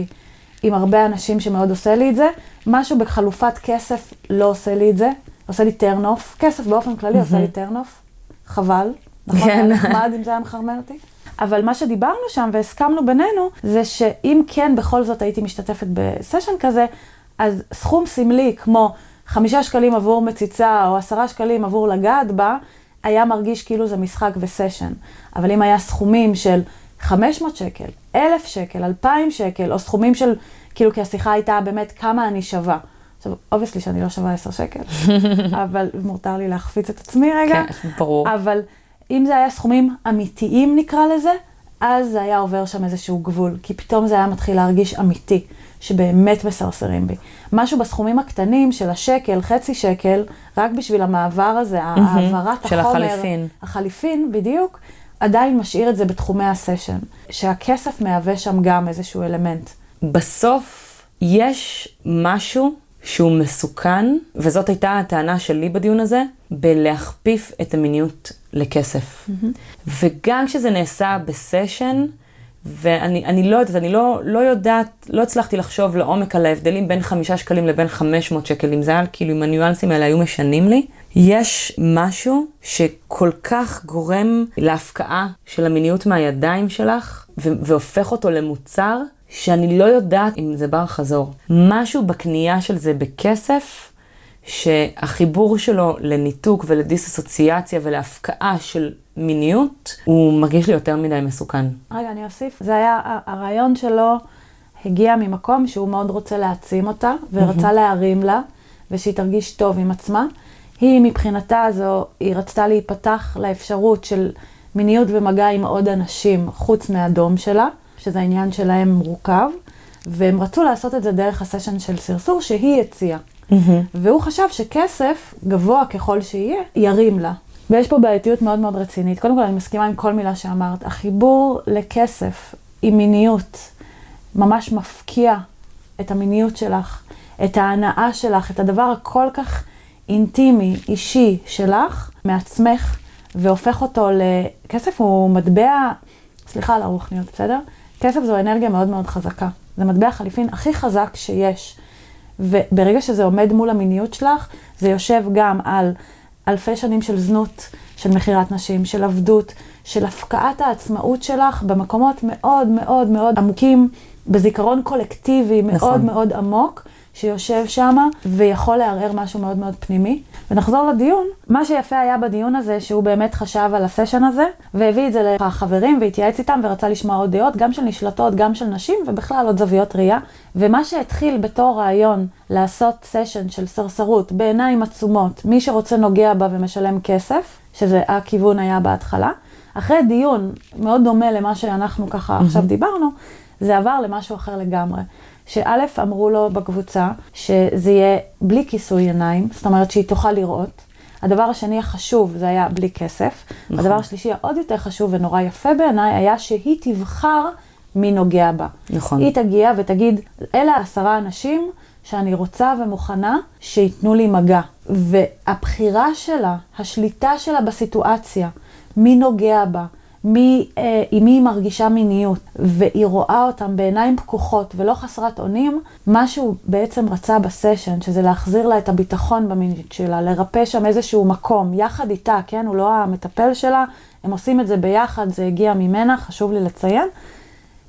[SPEAKER 1] עם הרבה אנשים שמאוד עושה לי את זה, משהו בחלופת כסף לא עושה לי את זה, עושה לי turn off, כסף באופן כללי mm-hmm. עושה לי turn off, חבל, נכון? כן. נחמד אם זה היה מחרמן אותי. אבל מה שדיברנו שם והסכמנו בינינו, זה שאם כן בכל זאת הייתי משתתפת בסשן כזה, אז סכום סמלי כמו חמישה שקלים עבור מציצה או עשרה שקלים עבור לגעת בה, היה מרגיש כאילו זה משחק וסשן. אבל אם היה סכומים של 500 שקל, 1,000 שקל, 2,000 שקל, או סכומים של, כאילו, כי השיחה הייתה באמת כמה אני שווה. עכשיו, obviously שאני לא שווה 10 שקל, [LAUGHS] אבל מותר לי להחפיץ את עצמי רגע.
[SPEAKER 2] כן, ברור.
[SPEAKER 1] אבל אם זה היה סכומים אמיתיים נקרא לזה, אז זה היה עובר שם איזשהו גבול, כי פתאום זה היה מתחיל להרגיש אמיתי, שבאמת מסרסרים בי. משהו בסכומים הקטנים של השקל, חצי שקל, רק בשביל המעבר הזה, העברת
[SPEAKER 2] של החומר. של החליפין.
[SPEAKER 1] החליפין, בדיוק, עדיין משאיר את זה בתחומי הסשן, שהכסף מהווה שם גם איזשהו אלמנט.
[SPEAKER 2] בסוף יש משהו שהוא מסוכן, וזאת הייתה הטענה שלי בדיון הזה, בלהכפיף את המיניות לכסף. Mm-hmm. וגם כשזה נעשה בסשן, ואני לא יודעת, אני לא, לא יודעת, לא הצלחתי לחשוב לעומק על ההבדלים בין חמישה שקלים לבין חמש מאות שקל, אם זה היה כאילו, אם הניואנסים האלה היו משנים לי. יש משהו שכל כך גורם להפקעה של המיניות מהידיים שלך, והופך אותו למוצר שאני לא יודעת אם זה בר חזור. משהו בקנייה של זה בכסף, שהחיבור שלו לניתוק ולדיסאסוציאציה ולהפקעה של מיניות, הוא מרגיש לי יותר מדי מסוכן.
[SPEAKER 1] רגע, אני אוסיף. זה היה, הרעיון שלו הגיע ממקום שהוא מאוד רוצה להעצים אותה, ורצה להרים לה, ושהיא תרגיש טוב עם עצמה. היא מבחינתה הזו, היא רצתה להיפתח לאפשרות של מיניות ומגע עם עוד אנשים חוץ מהדום שלה. שזה העניין שלהם מורכב, והם רצו לעשות את זה דרך הסשן של סרסור שהיא הציעה. Mm-hmm. והוא חשב שכסף, גבוה ככל שיהיה, ירים לה. ויש פה בעייתיות מאוד מאוד רצינית. קודם כל, אני מסכימה עם כל מילה שאמרת. החיבור לכסף עם מיניות ממש מפקיע את המיניות שלך, את ההנאה שלך, את הדבר הכל כך אינטימי, אישי שלך, מעצמך, והופך אותו לכסף הוא מטבע, סליחה על הרוחניות, בסדר? כסף זו אנרגיה מאוד מאוד חזקה. זה מטבע חליפין הכי חזק שיש. וברגע שזה עומד מול המיניות שלך, זה יושב גם על אלפי שנים של זנות, של מכירת נשים, של עבדות, של הפקעת העצמאות שלך במקומות מאוד מאוד מאוד עמוקים, בזיכרון קולקטיבי מאוד נכון. מאוד עמוק. שיושב שם ויכול לערער משהו מאוד מאוד פנימי. ונחזור לדיון. מה שיפה היה בדיון הזה, שהוא באמת חשב על הסשן הזה, והביא את זה לחברים והתייעץ איתם ורצה לשמוע עוד דעות, גם של נשלטות, גם של נשים, ובכלל עוד זוויות ראייה. ומה שהתחיל בתור רעיון לעשות סשן של סרסרות בעיניים עצומות, מי שרוצה נוגע בה ומשלם כסף, שזה הכיוון היה בהתחלה. אחרי דיון מאוד דומה למה שאנחנו ככה. עכשיו דיברנו, זה עבר למשהו אחר לגמרי. שא' אמרו לו בקבוצה שזה יהיה בלי כיסוי עיניים, זאת אומרת שהיא תוכל לראות. הדבר השני החשוב זה היה בלי כסף. נכון. הדבר השלישי העוד יותר חשוב ונורא יפה בעיניי היה שהיא תבחר מי נוגע בה.
[SPEAKER 2] נכון.
[SPEAKER 1] היא תגיע ותגיד, אלה עשרה אנשים שאני רוצה ומוכנה שייתנו לי מגע. והבחירה שלה, השליטה שלה בסיטואציה, מי נוגע בה, מי, אה, עם מי היא מרגישה מיניות, והיא רואה אותם בעיניים פקוחות ולא חסרת אונים, מה שהוא בעצם רצה בסשן, שזה להחזיר לה את הביטחון במיניות שלה, לרפא שם איזשהו מקום, יחד איתה, כן? הוא לא המטפל שלה, הם עושים את זה ביחד, זה הגיע ממנה, חשוב לי לציין.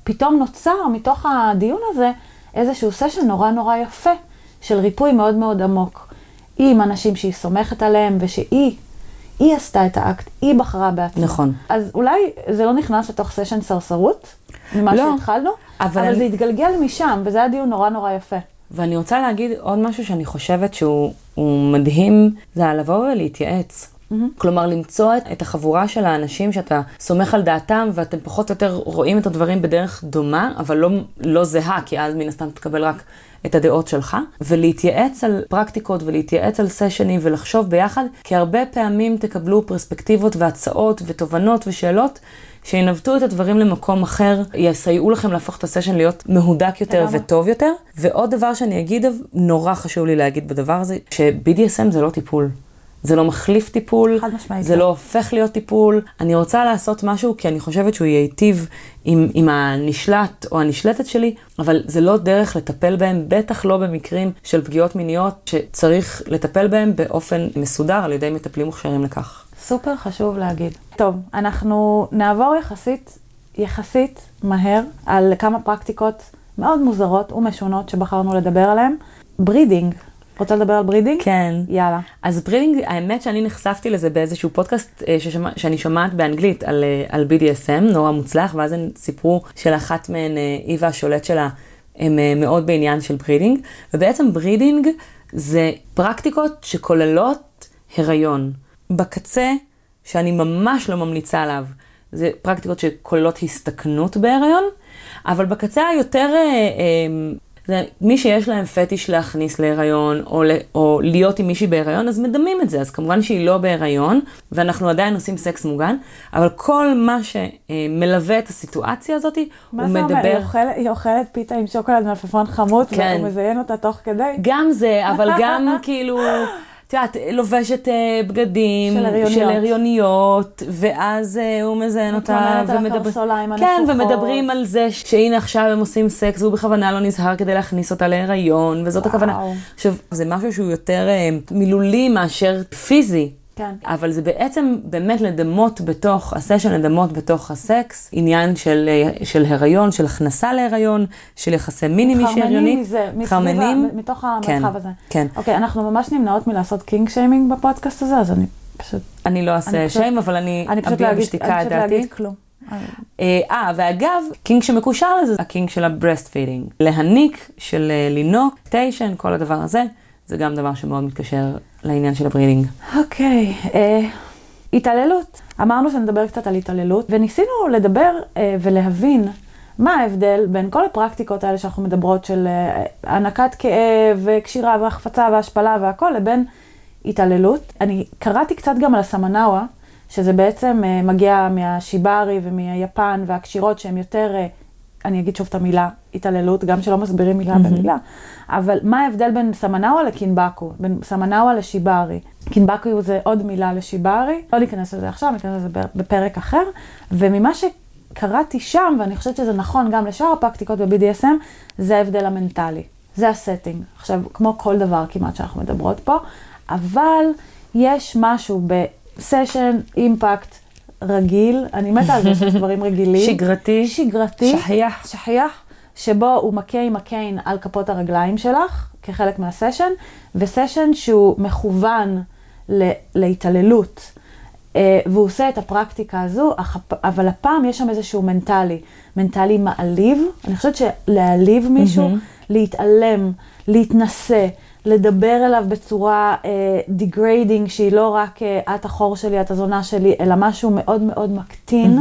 [SPEAKER 1] פתאום נוצר מתוך הדיון הזה איזשהו סשן נורא נורא יפה, של ריפוי מאוד מאוד עמוק. עם אנשים שהיא סומכת עליהם, ושהיא, היא עשתה את האקט, היא בחרה בעצמה.
[SPEAKER 2] נכון.
[SPEAKER 1] אז אולי זה לא נכנס לתוך סשן סרסרות, ממה
[SPEAKER 2] לא,
[SPEAKER 1] שהתחלנו,
[SPEAKER 2] אבל
[SPEAKER 1] אבל,
[SPEAKER 2] אני-
[SPEAKER 1] זה התגלגל משם, וזה היה דיון נורא נורא יפה.
[SPEAKER 2] ואני רוצה להגיד עוד משהו שאני חושבת שהוא הוא מדהים, זה לבוא ולהתייעץ. כלומר, למצוא את החבורה של האנשים שאתה סומך על דעתם ואתם פחות או יותר רואים את הדברים בדרך דומה, אבל לא, לא זהה, כי אז מן הסתם תקבל רק את הדעות שלך, ולהתייעץ על פרקטיקות ולהתייעץ על סשנים ולחשוב ביחד, כי הרבה פעמים תקבלו פרספקטיבות והצעות ותובנות ושאלות שינווטו את הדברים למקום אחר, יסייעו לכם להפוך את הסשן להיות מהודק יותר. וטוב יותר. ועוד דבר שאני אגיד, נורא חשוב לי להגיד בדבר הזה, ש-BDSM זה לא טיפול. זה לא מחליף טיפול, זה
[SPEAKER 1] לא.
[SPEAKER 2] לא הופך להיות טיפול. אני רוצה לעשות משהו כי אני חושבת שהוא ייטיב עם, עם הנשלט או הנשלטת שלי, אבל זה לא דרך לטפל בהם, בטח לא במקרים של פגיעות מיניות, שצריך לטפל בהם באופן מסודר על ידי מטפלים מוכשרים לכך.
[SPEAKER 1] סופר חשוב להגיד. טוב, אנחנו נעבור יחסית, יחסית מהר על כמה פרקטיקות מאוד מוזרות ומשונות שבחרנו לדבר עליהן. breeding. רוצה לדבר על breeding?
[SPEAKER 2] כן.
[SPEAKER 1] יאללה.
[SPEAKER 2] אז breeding, האמת שאני נחשפתי לזה באיזשהו פודקאסט אה, ששמע, שאני שומעת באנגלית על, אה, על BDSM, נורא מוצלח, ואז הם סיפרו שלאחת מהן, אה, היא והשולט שלה, הם אה, מאוד בעניין של breeding, ובעצם breeding זה פרקטיקות שכוללות הריון. בקצה, שאני ממש לא ממליצה עליו, זה פרקטיקות שכוללות הסתכנות בהיריון, אבל בקצה היותר, אה, אה, זה מי שיש להם פטיש להכניס להיריון, או, ל- או להיות עם מישהי בהיריון, אז מדמים את זה. אז כמובן שהיא לא בהיריון, ואנחנו עדיין עושים סקס מוגן, אבל כל מה שמלווה את הסיטואציה הזאת, הוא
[SPEAKER 1] מה זה אומר? היא
[SPEAKER 2] מדבר...
[SPEAKER 1] אוכלת, היא אוכלת פיתה עם שוקולד מלפפון חמוץ,
[SPEAKER 2] כן.
[SPEAKER 1] והוא מזיין אותה תוך כדי?
[SPEAKER 2] גם זה, אבל גם [LAUGHS] כאילו, את יודעת, לובשת אה, בגדים
[SPEAKER 1] של הריוניות.
[SPEAKER 2] של הריוניות, ואז אה, הוא מזיין אותה,
[SPEAKER 1] הקרסוליים
[SPEAKER 2] כן. ומדברים על זה שהנה עכשיו הם עושים סקס, והוא בכוונה לא נזהר כדי להכניס אותה להיריון, וזאת
[SPEAKER 1] וואו.
[SPEAKER 2] הכוונה. עכשיו, זה משהו שהוא יותר אה, מילולי מאשר פיזי.
[SPEAKER 1] כן.
[SPEAKER 2] אבל זה בעצם באמת לדמות בתוך הסשן, לדמות בתוך הסקס, עניין של, אה, של הריון, של הכנסה להיריון, של יחסי עם מישהי
[SPEAKER 1] מתחרמנים. מזה,
[SPEAKER 2] מתחרמנים.
[SPEAKER 1] מתוך
[SPEAKER 2] כן,
[SPEAKER 1] המרחב הזה.
[SPEAKER 2] כן.
[SPEAKER 1] אוקיי, אנחנו ממש נמנעות מלעשות kink shaming בפודקאסט הזה, אז אני פשוט,
[SPEAKER 2] אני לא
[SPEAKER 1] אני
[SPEAKER 2] אעשה shame, אבל אני
[SPEAKER 1] אני פשוט
[SPEAKER 2] אביע בשתיקה
[SPEAKER 1] אני
[SPEAKER 2] את
[SPEAKER 1] פשוט
[SPEAKER 2] דעתי.
[SPEAKER 1] להגיד כלום.
[SPEAKER 2] אה, אה, ואגב, kink שמקושר לזה, ה kink של ה breastfeeding. להניק, של אה, לינוק, טיישן, כל הדבר הזה, זה גם דבר שמאוד מתקשר לעניין של ה breeding.
[SPEAKER 1] אוקיי, אה, התעללות. אמרנו שנדבר קצת על התעללות, וניסינו לדבר אה, ולהבין מה ההבדל בין כל הפרקטיקות האלה שאנחנו מדברות של אה, הענקת כאב וקשירה והחפצה והשפלה והכל, לבין התעללות. אני קראתי קצת גם על הסמנאווה, שזה בעצם אה, מגיע מהשיברי ומהיפן והקשירות שהן יותר, אה, אני אגיד שוב את המילה התעללות, גם שלא מסבירים מילה במילה, אבל מה ההבדל בין סמנאווה לקינבקו, בין סמנאווה לשיברי? קינבקו זה עוד מילה לשיברי, לא ניכנס לזה עכשיו, ניכנס לזה בפרק אחר, וממה שקראתי שם, ואני חושבת שזה נכון גם לשאר הפרקטיקות ב-BDSM, זה ההבדל המנטלי. זה ה setting. עכשיו, כמו כל דבר כמעט שאנחנו מדברות פה, אבל יש משהו בסשן impact רגיל, אני מתה על זה שיש דברים רגילים.
[SPEAKER 2] שגרתי.
[SPEAKER 1] שגרתי.
[SPEAKER 2] שכיח.
[SPEAKER 1] שכיח, שבו הוא מכה עם ה cane על כפות הרגליים שלך, כחלק מהסשן, וסשן שהוא מכוון ל- להתעללות. אה, והוא עושה את הפרקטיקה הזו, אך אבל הפעם יש שם איזשהו מנטלי, מנטלי מעליב. אני חושבת שלהעליב מישהו, להתעלם, להתנשא, לדבר אליו בצורה degrading, שהיא לא רק אה, את החור שלי, את הזונה שלי, אלא משהו מאוד מאוד מקטין,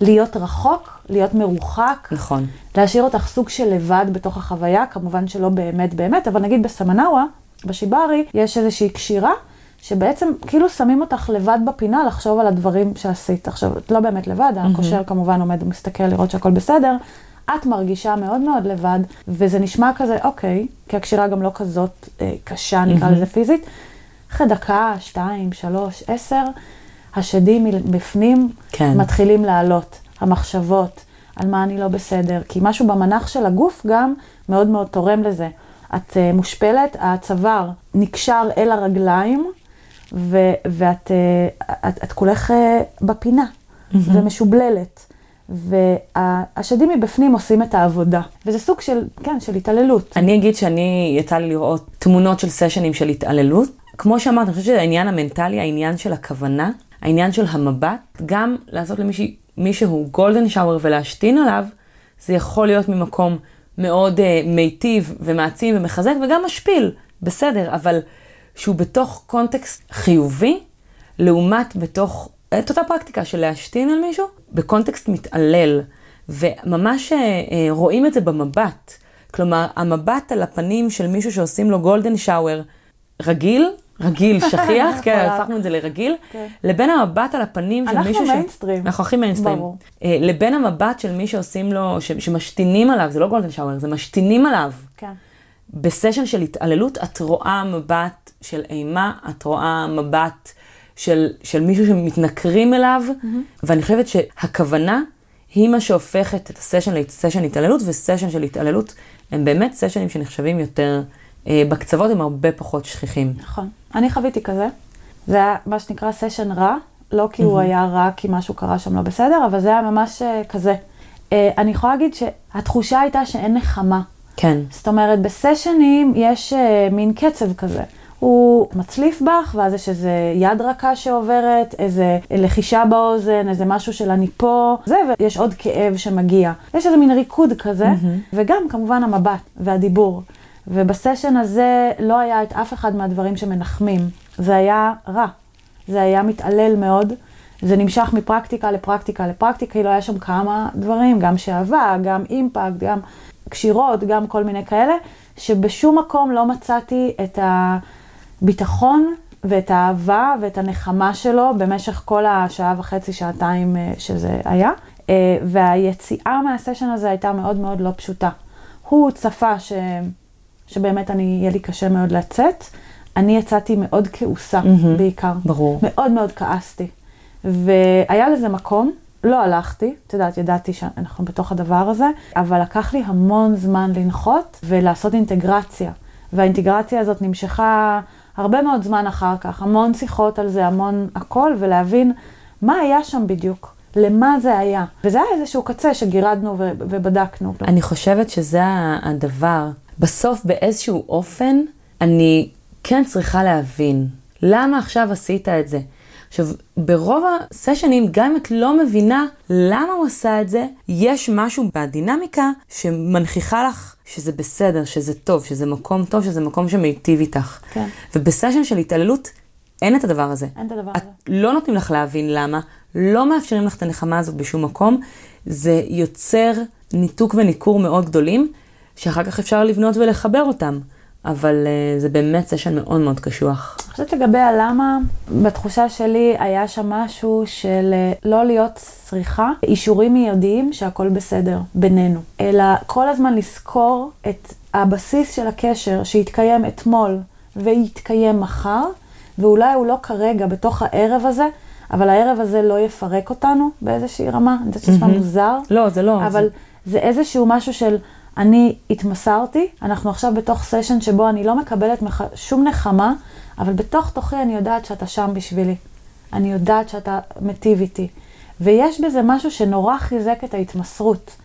[SPEAKER 1] להיות רחוק, להיות מרוחק.
[SPEAKER 2] נכון.
[SPEAKER 1] להשאיר אותך סוג של לבד בתוך החוויה, כמובן שלא באמת באמת, אבל נגיד בסמנאווה, בשיברי, יש איזושהי קשירה, שבעצם כאילו שמים אותך לבד בפינה לחשוב על הדברים שעשית. עכשיו, את לא באמת לבד, הקושר כמובן עומד ומסתכל לראות שהכל בסדר. את מרגישה מאוד מאוד לבד, וזה נשמע כזה, אוקיי, כי הקשירה גם לא כזאת אה, קשה, נקרא לזה פיזית. אחרי דקה, שתיים, שלוש, עשר, השדים בפנים
[SPEAKER 2] כן.
[SPEAKER 1] מתחילים לעלות, המחשבות, על מה אני לא בסדר, כי משהו במנח של הגוף גם מאוד מאוד תורם לזה. את uh, מושפלת, הצוואר נקשר אל הרגליים, ו- ואת uh, את, את כולך uh, בפינה, mm-hmm. ומשובללת. והשדים מבפנים עושים את העבודה, וזה סוג של, כן, של התעללות.
[SPEAKER 2] אני אגיד שאני, יצא לי לראות תמונות של סשנים של התעללות. כמו שאמרת, אני חושבת שזה העניין המנטלי, העניין של הכוונה, העניין של המבט, גם לעשות למישהי מישהו גולדן שאואר ולהשתין עליו, זה יכול להיות ממקום מאוד uh, מיטיב ומעצים ומחזק וגם משפיל, בסדר, אבל שהוא בתוך קונטקסט חיובי, לעומת בתוך, את אותה פרקטיקה של להשתין על מישהו, בקונטקסט מתעלל, וממש אה, אה, רואים את זה במבט. כלומר, המבט על הפנים של מישהו שעושים לו golden shower רגיל, רגיל, [LAUGHS] שכיח, כן, הפכנו את זה לרגיל, כן. לבין המבט על הפנים של מישהו ש...
[SPEAKER 1] אנחנו מיינסטרים.
[SPEAKER 2] אנחנו הכי מיינסטרים. ברור. אה, לבין המבט של מי שעושים לו, שמשתינים עליו, זה לא golden shower, זה משתינים עליו.
[SPEAKER 1] כן.
[SPEAKER 2] בסשן של התעללות, את רואה מבט של אימה, את רואה מבט של, של מישהו שמתנכרים אליו, mm-hmm. ואני חושבת שהכוונה היא מה שהופכת את הסשן לסשן התעללות, וסשן של התעללות הם באמת סשנים שנחשבים יותר... אה, בקצוות הם הרבה פחות שכיחים.
[SPEAKER 1] נכון. אני חוויתי כזה. זה היה מה שנקרא סשן רע, לא כי הוא היה רע, כי משהו קרה שם לא בסדר, אבל זה היה ממש אה, כזה. אה, אני יכולה להגיד שהתחושה הייתה שאין נחמה.
[SPEAKER 2] כן.
[SPEAKER 1] זאת אומרת, בסשנים יש מין קצב כזה. הוא מצליף בך, ואז יש איזה יד רכה שעוברת, איזה לחישה באוזן, איזה משהו של אני פה, זה, ויש עוד כאב שמגיע. יש איזה מין ריקוד כזה, mm-hmm. וגם כמובן המבט והדיבור. ובסשן הזה לא היה את אף אחד מהדברים שמנחמים. זה היה רע. זה היה מתעלל מאוד. זה נמשך מפרקטיקה לפרקטיקה לפרקטיקה, כאילו היה שם כמה דברים, גם שאהבה, גם אימפקט, גם קשירות, גם כל מיני כאלה, שבשום מקום לא מצאתי את הביטחון ואת האהבה ואת הנחמה שלו במשך כל השעה וחצי, שעתיים אה, שזה היה. אה, והיציאה מהסשן הזה הייתה מאוד מאוד לא פשוטה. הוא צפה ש... שבאמת אני, יהיה לי קשה מאוד לצאת. אני יצאתי מאוד כעוסה mm-hmm, בעיקר.
[SPEAKER 2] ברור.
[SPEAKER 1] מאוד מאוד כעסתי. והיה לזה מקום, לא הלכתי, את יודעת, ידעתי שאנחנו בתוך הדבר הזה, אבל לקח לי המון זמן לנחות ולעשות אינטגרציה. והאינטגרציה הזאת נמשכה הרבה מאוד זמן אחר כך, המון שיחות על זה, המון הכל, ולהבין מה היה שם בדיוק. למה זה היה. וזה היה איזשהו קצה שגירדנו ובדקנו.
[SPEAKER 2] אני חושבת שזה הדבר בסוף באיזשהו אופן אני כן צריכה להבין למה עכשיו עשית את זה. עכשיו, ברוב הסשנים, גם אם את לא מבינה למה הוא עשה את זה, יש משהו בדינמיקה שמנכיחה לך שזה בסדר, שזה טוב, שזה מקום טוב, שזה מקום שמיטיב איתך.
[SPEAKER 1] כן.
[SPEAKER 2] ובסשן של התעללות, אין את הדבר הזה.
[SPEAKER 1] אין את הדבר
[SPEAKER 2] את
[SPEAKER 1] הזה.
[SPEAKER 2] לא נותנים לך להבין למה, לא מאפשרים לך את הנחמה הזאת בשום מקום. זה יוצר ניתוק וניכור מאוד גדולים, שאחר כך אפשר לבנות ולחבר אותם. אבל uh, זה באמת סשן מאוד מאוד קשוח.
[SPEAKER 1] אני חושבת לגבי הלמה, בתחושה שלי היה שם משהו של uh, לא להיות צריכה, אישורים מיידיים שהכל בסדר בינינו, אלא כל הזמן לזכור את הבסיס של הקשר שהתקיים אתמול ויתקיים מחר, ואולי הוא לא כרגע בתוך הערב הזה, אבל הערב הזה לא יפרק אותנו באיזושהי רמה. אני יודעת שזה נשמע מוזר.
[SPEAKER 2] לא, זה לא.
[SPEAKER 1] אבל זה... זה איזשהו משהו של... אני התמסרתי, אנחנו עכשיו בתוך סשן שבו אני לא מקבלת מח... שום נחמה, אבל בתוך תוכי אני יודעת שאתה שם בשבילי. אני יודעת שאתה מטיב איתי. ויש בזה משהו שנורא חיזק את ההתמסרות,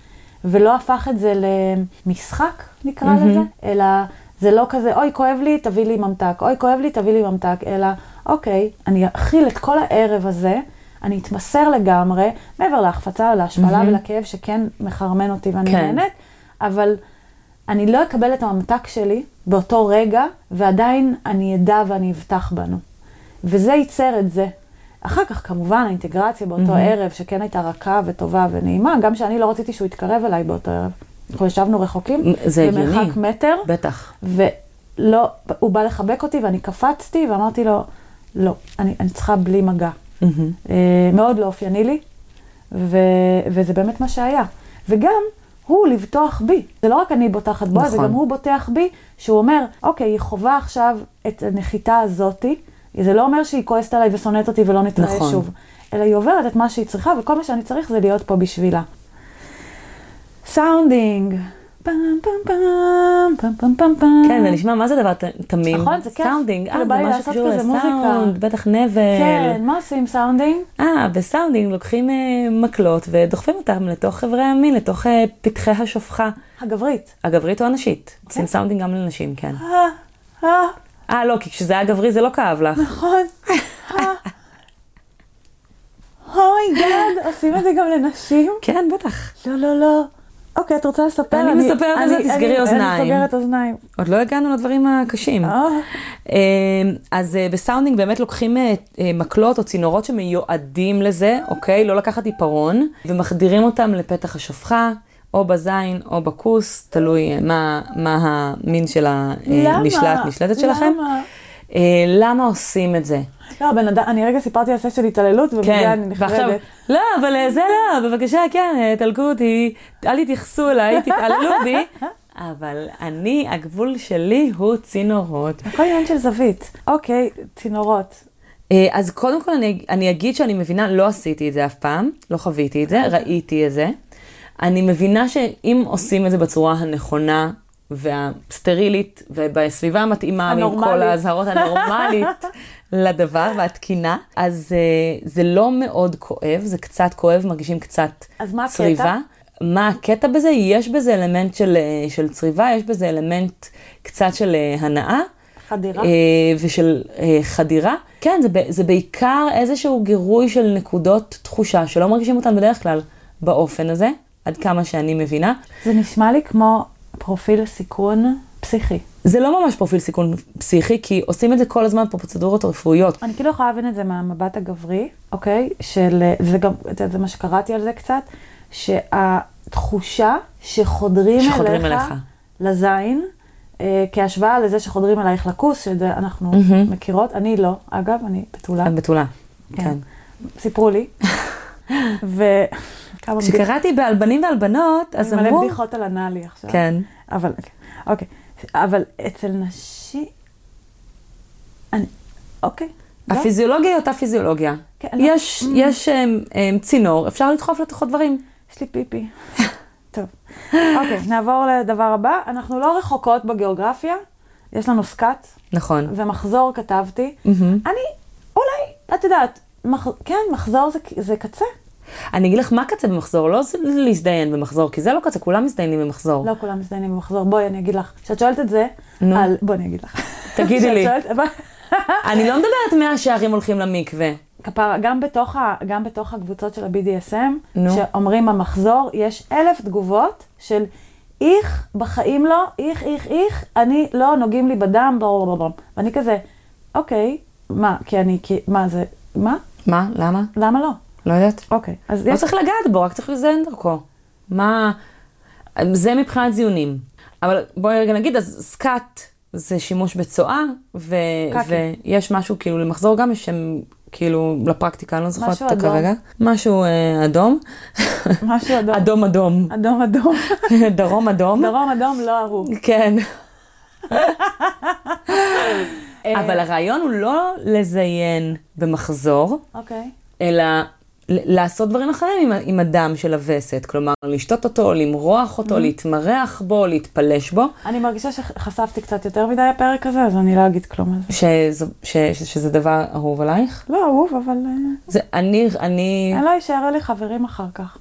[SPEAKER 1] ולא הפך את זה למשחק, נקרא mm-hmm. לזה, אלא זה לא כזה, אוי, כואב לי, תביא לי ממתק, אוי, כואב לי, תביא לי ממתק, אלא, אוקיי, אני אכיל את כל הערב הזה, אני אתמסר לגמרי, מעבר להחפצה, להשפלה mm-hmm. ולכאב שכן מחרמן אותי ואני כן. נהנית. אבל אני לא אקבל את הממתק שלי באותו רגע, ועדיין אני אדע ואני אבטח בנו. וזה ייצר את זה. אחר כך, כמובן, האינטגרציה באותו mm-hmm. ערב, שכן הייתה רכה וטובה ונעימה, גם שאני לא רציתי שהוא יתקרב אליי באותו ערב. אנחנו ישבנו רחוקים,
[SPEAKER 2] זה הגיוני.
[SPEAKER 1] במרחק מטר.
[SPEAKER 2] בטח.
[SPEAKER 1] ולא, הוא בא לחבק אותי ואני קפצתי ואמרתי לו, לא, אני, אני צריכה בלי מגע. אמ-המ. מאוד לא אופייני לי, ו, וזה באמת מה שהיה. וגם, הוא לבטוח בי. זה לא רק אני בוטחת בו, נכון. זה גם הוא בוטח בי, שהוא אומר, אוקיי, היא חווה עכשיו את הנחיתה הזאתי, זה לא אומר שהיא כועסת עליי ושונאת אותי ולא נתראה
[SPEAKER 2] נכון.
[SPEAKER 1] שוב, אלא היא עוברת את מה שהיא צריכה, וכל מה שאני צריך זה להיות פה בשבילה. sounding. פעם פעם פעם פעם פעם פעם פעם.
[SPEAKER 2] כן, זה נשמע, מה זה דבר תמים?
[SPEAKER 1] נכון, זה כיף.
[SPEAKER 2] sounding, אה, זה משהו שקשור. לסאונד, בטח נבל.
[SPEAKER 1] כן, מה עושים sounding?
[SPEAKER 2] אה, ב sounding לוקחים אה, מקלות ודוחפים אותם לתוך איברי המין, לתוך אה, פתחי השופכה.
[SPEAKER 1] הגברית.
[SPEAKER 2] הגברית או הנשית. עושים sounding גם לנשים, כן.
[SPEAKER 1] אה, אה,
[SPEAKER 2] אה, לא, כי כשזה היה גברי זה לא כאב לך.
[SPEAKER 1] נכון. אה. oh [LAUGHS] my god, עושים את זה גם לנשים?
[SPEAKER 2] כן, בטח.
[SPEAKER 1] לא, לא, לא. אוקיי, את רוצה לספר?
[SPEAKER 2] אני מספרת על זה,
[SPEAKER 1] אני-
[SPEAKER 2] תסגרי
[SPEAKER 1] אני-
[SPEAKER 2] אוזניים.
[SPEAKER 1] אני סוגרת אוזניים.
[SPEAKER 2] עוד לא הגענו לדברים הקשים.
[SPEAKER 1] אה,
[SPEAKER 2] אז אה, ב sounding באמת לוקחים אה, מקלות או צינורות שמיועדים לזה, אוקיי? לא לקחת עיפרון, ומחדירים אותם לפתח השופכה, או בזין או בכוס, תלוי מה, מה המין של? הנשלט, נשלטת שלכם.
[SPEAKER 1] למה?
[SPEAKER 2] למה עושים את זה?
[SPEAKER 1] לא, בן אדם, אני רגע סיפרתי על סט של התעללות, ובגלל
[SPEAKER 2] כן,
[SPEAKER 1] אני נחרדת.
[SPEAKER 2] לא, אבל אה, זה לא, בבקשה, כן, אה, תלקו אותי, אל תתייחסו אליי, תתעללו בי, [LAUGHS] אבל אני, הגבול שלי הוא צינורות.
[SPEAKER 1] הכל עניין של זווית. אוקיי, צינורות.
[SPEAKER 2] אה, אז קודם כל אני, אני אגיד שאני מבינה, לא עשיתי את זה אף פעם, לא חוויתי את זה, ראיתי את זה. אני מבינה שאם עושים את זה בצורה הנכונה והסטרילית ובסביבה המתאימה,
[SPEAKER 1] הנורמלית.
[SPEAKER 2] האזהרות הנורמלית [LAUGHS] לדבר והתקינה, אז אה, זה לא מאוד כואב, זה קצת כואב, מרגישים קצת
[SPEAKER 1] אז מה הקטע?
[SPEAKER 2] צריבה. מה הקטע בזה? יש בזה אלמנט של, אה, של צריבה, יש בזה אלמנט קצת של אה, הנאה.
[SPEAKER 1] חדירה?
[SPEAKER 2] ושל חדירה. כן, זה, זה בעיקר איזשהו גירוי של נקודות תחושה שלא מרגישים אותן בדרך כלל באופן הזה, עד כמה שאני מבינה.
[SPEAKER 1] זה נשמע לי כמו פרופיל סיכון פסיכי.
[SPEAKER 2] זה לא ממש פרופיל סיכון פסיכי, כי עושים את זה כל הזמן בפרוצדורות רפואיות.
[SPEAKER 1] אני כאילו יכולה להבין את זה מהמבט הגברי, אוקיי? של, זה גם, יודע, זה מה שקראתי על זה קצת, שהתחושה שחודרים,
[SPEAKER 2] שחודרים
[SPEAKER 1] אליך,
[SPEAKER 2] אליך.
[SPEAKER 1] לזין, אה, כהשוואה לזה שחודרים אלייך לכוס, שזה אנחנו
[SPEAKER 2] מהמם.
[SPEAKER 1] מכירות, אני לא, אגב, אני בתולה,
[SPEAKER 2] את בתולה.
[SPEAKER 1] כן.
[SPEAKER 2] כן.
[SPEAKER 1] סיפרו לי. [LAUGHS] וכמה בדיחות,
[SPEAKER 2] כשקראתי באלבנים ואלבנות, אז
[SPEAKER 1] מלא
[SPEAKER 2] אמרו...
[SPEAKER 1] בדיחות על הנאלי עכשיו.
[SPEAKER 2] כן.
[SPEAKER 1] אבל, אוקיי. אבל אצל נשים, אני, אוקיי. לא?
[SPEAKER 2] הפיזיולוגיה היא אותה פיזיולוגיה.
[SPEAKER 1] כן, לא.
[SPEAKER 2] יש, יש אמ, אמ, צינור, אפשר לדחוף לתוכו דברים.
[SPEAKER 1] יש לי פיפי. [LAUGHS] טוב. אוקיי, נעבור לדבר הבא. אנחנו לא רחוקות בגיאוגרפיה, יש לנו סקאט,
[SPEAKER 2] נכון.
[SPEAKER 1] ומחזור כתבתי.
[SPEAKER 2] מהמם.
[SPEAKER 1] אני, אולי, את יודעת, מח... כן, מחזור זה, זה קצה.
[SPEAKER 2] אני אגיד לך מה קצה במחזור, לא להזדיין במחזור, כי זה לא קצה, כולם מזדיינים במחזור.
[SPEAKER 1] לא כולם מזדיינים במחזור. בואי, אני אגיד לך. כשאת שואלת את זה,
[SPEAKER 2] נו.
[SPEAKER 1] על... בואי, אני אגיד לך.
[SPEAKER 2] תגידי לי.
[SPEAKER 1] שואלת-. [LAUGHS]
[SPEAKER 2] אני לא מדברת מהשערים הולכים למקווה.
[SPEAKER 1] כפרה, גם בתוך, ה, גם בתוך הקבוצות של ה-BDSM. שאומרים המחזור, יש אלף תגובות של איך, בחיים לא, איך, איך, איך, אני, לא, נוגעים לי בדם, בלה בלה בלה. ואני כזה, אוקיי, מה, כי אני, כי, מה זה, מה?
[SPEAKER 2] מה? למה?
[SPEAKER 1] למה לא?
[SPEAKER 2] לא יודעת.
[SPEAKER 1] אוקיי, אז
[SPEAKER 2] לא
[SPEAKER 1] יש,
[SPEAKER 2] צריך לגעת בו, רק צריך לזיין דרכו. מה... זה מבחינת זיונים. אבל בואי רגע נגיד, אז סקאט זה שימוש בצואה, ו...
[SPEAKER 1] קקי.
[SPEAKER 2] ויש משהו כאילו למחזור גם, יש שם כאילו לפרקטיקה, אני לא זוכרת
[SPEAKER 1] משהו אדום.
[SPEAKER 2] כרגע. משהו אה, אדום.
[SPEAKER 1] משהו אדום.
[SPEAKER 2] אדום אדום.
[SPEAKER 1] אדום אדום. [LAUGHS]
[SPEAKER 2] דרום אדום.
[SPEAKER 1] דרום אדום לא אהוב.
[SPEAKER 2] כן. [LAUGHS]
[SPEAKER 1] אה,
[SPEAKER 2] אבל הרעיון הוא לא לזיין במחזור,
[SPEAKER 1] אוקיי.
[SPEAKER 2] אלא לעשות דברים אחרים עם, עם הדם של הווסת. כלומר, לשתות אותו, למרוח אותו, להתמרח בו, להתפלש בו.
[SPEAKER 1] אני מרגישה שחשפתי קצת יותר מדי הפרק הזה, אז אני לא אגיד כלום על זה.
[SPEAKER 2] שזו, ש, ש, שזה דבר אהוב עלייך.
[SPEAKER 1] לא אהוב, אבל אה,
[SPEAKER 2] זה, אני, אני,
[SPEAKER 1] אני לא אשאר לי חברים אחר כך.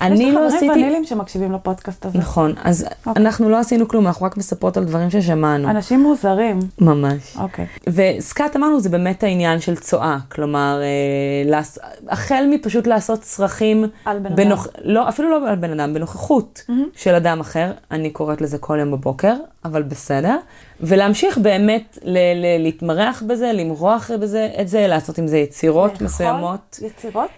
[SPEAKER 2] אני
[SPEAKER 1] יש
[SPEAKER 2] לא
[SPEAKER 1] לי חברים
[SPEAKER 2] עשיתי...
[SPEAKER 1] ונילים שמקשיבים לפודקאסט הזה.
[SPEAKER 2] נכון, אז
[SPEAKER 1] אוקיי.
[SPEAKER 2] אנחנו לא עשינו כלום, אנחנו רק מספרות על דברים ששמענו.
[SPEAKER 1] אנשים מוזרים.
[SPEAKER 2] ממש.
[SPEAKER 1] אוקיי.
[SPEAKER 2] וסקאט אמרנו, זה באמת העניין של צואה. כלומר, אה, לעש... החל מפשוט לעשות צרכים...
[SPEAKER 1] על בן
[SPEAKER 2] בנוכ... לא, אפילו לא על בן אדם, בנוכחות של אדם אחר. אני קוראת לזה כל יום בבוקר, אבל בסדר. ולהמשיך באמת ל- ל- להתמרח בזה, למרוח בזה, את זה, לעשות עם זה יצירות מסוימות.
[SPEAKER 1] יצירות?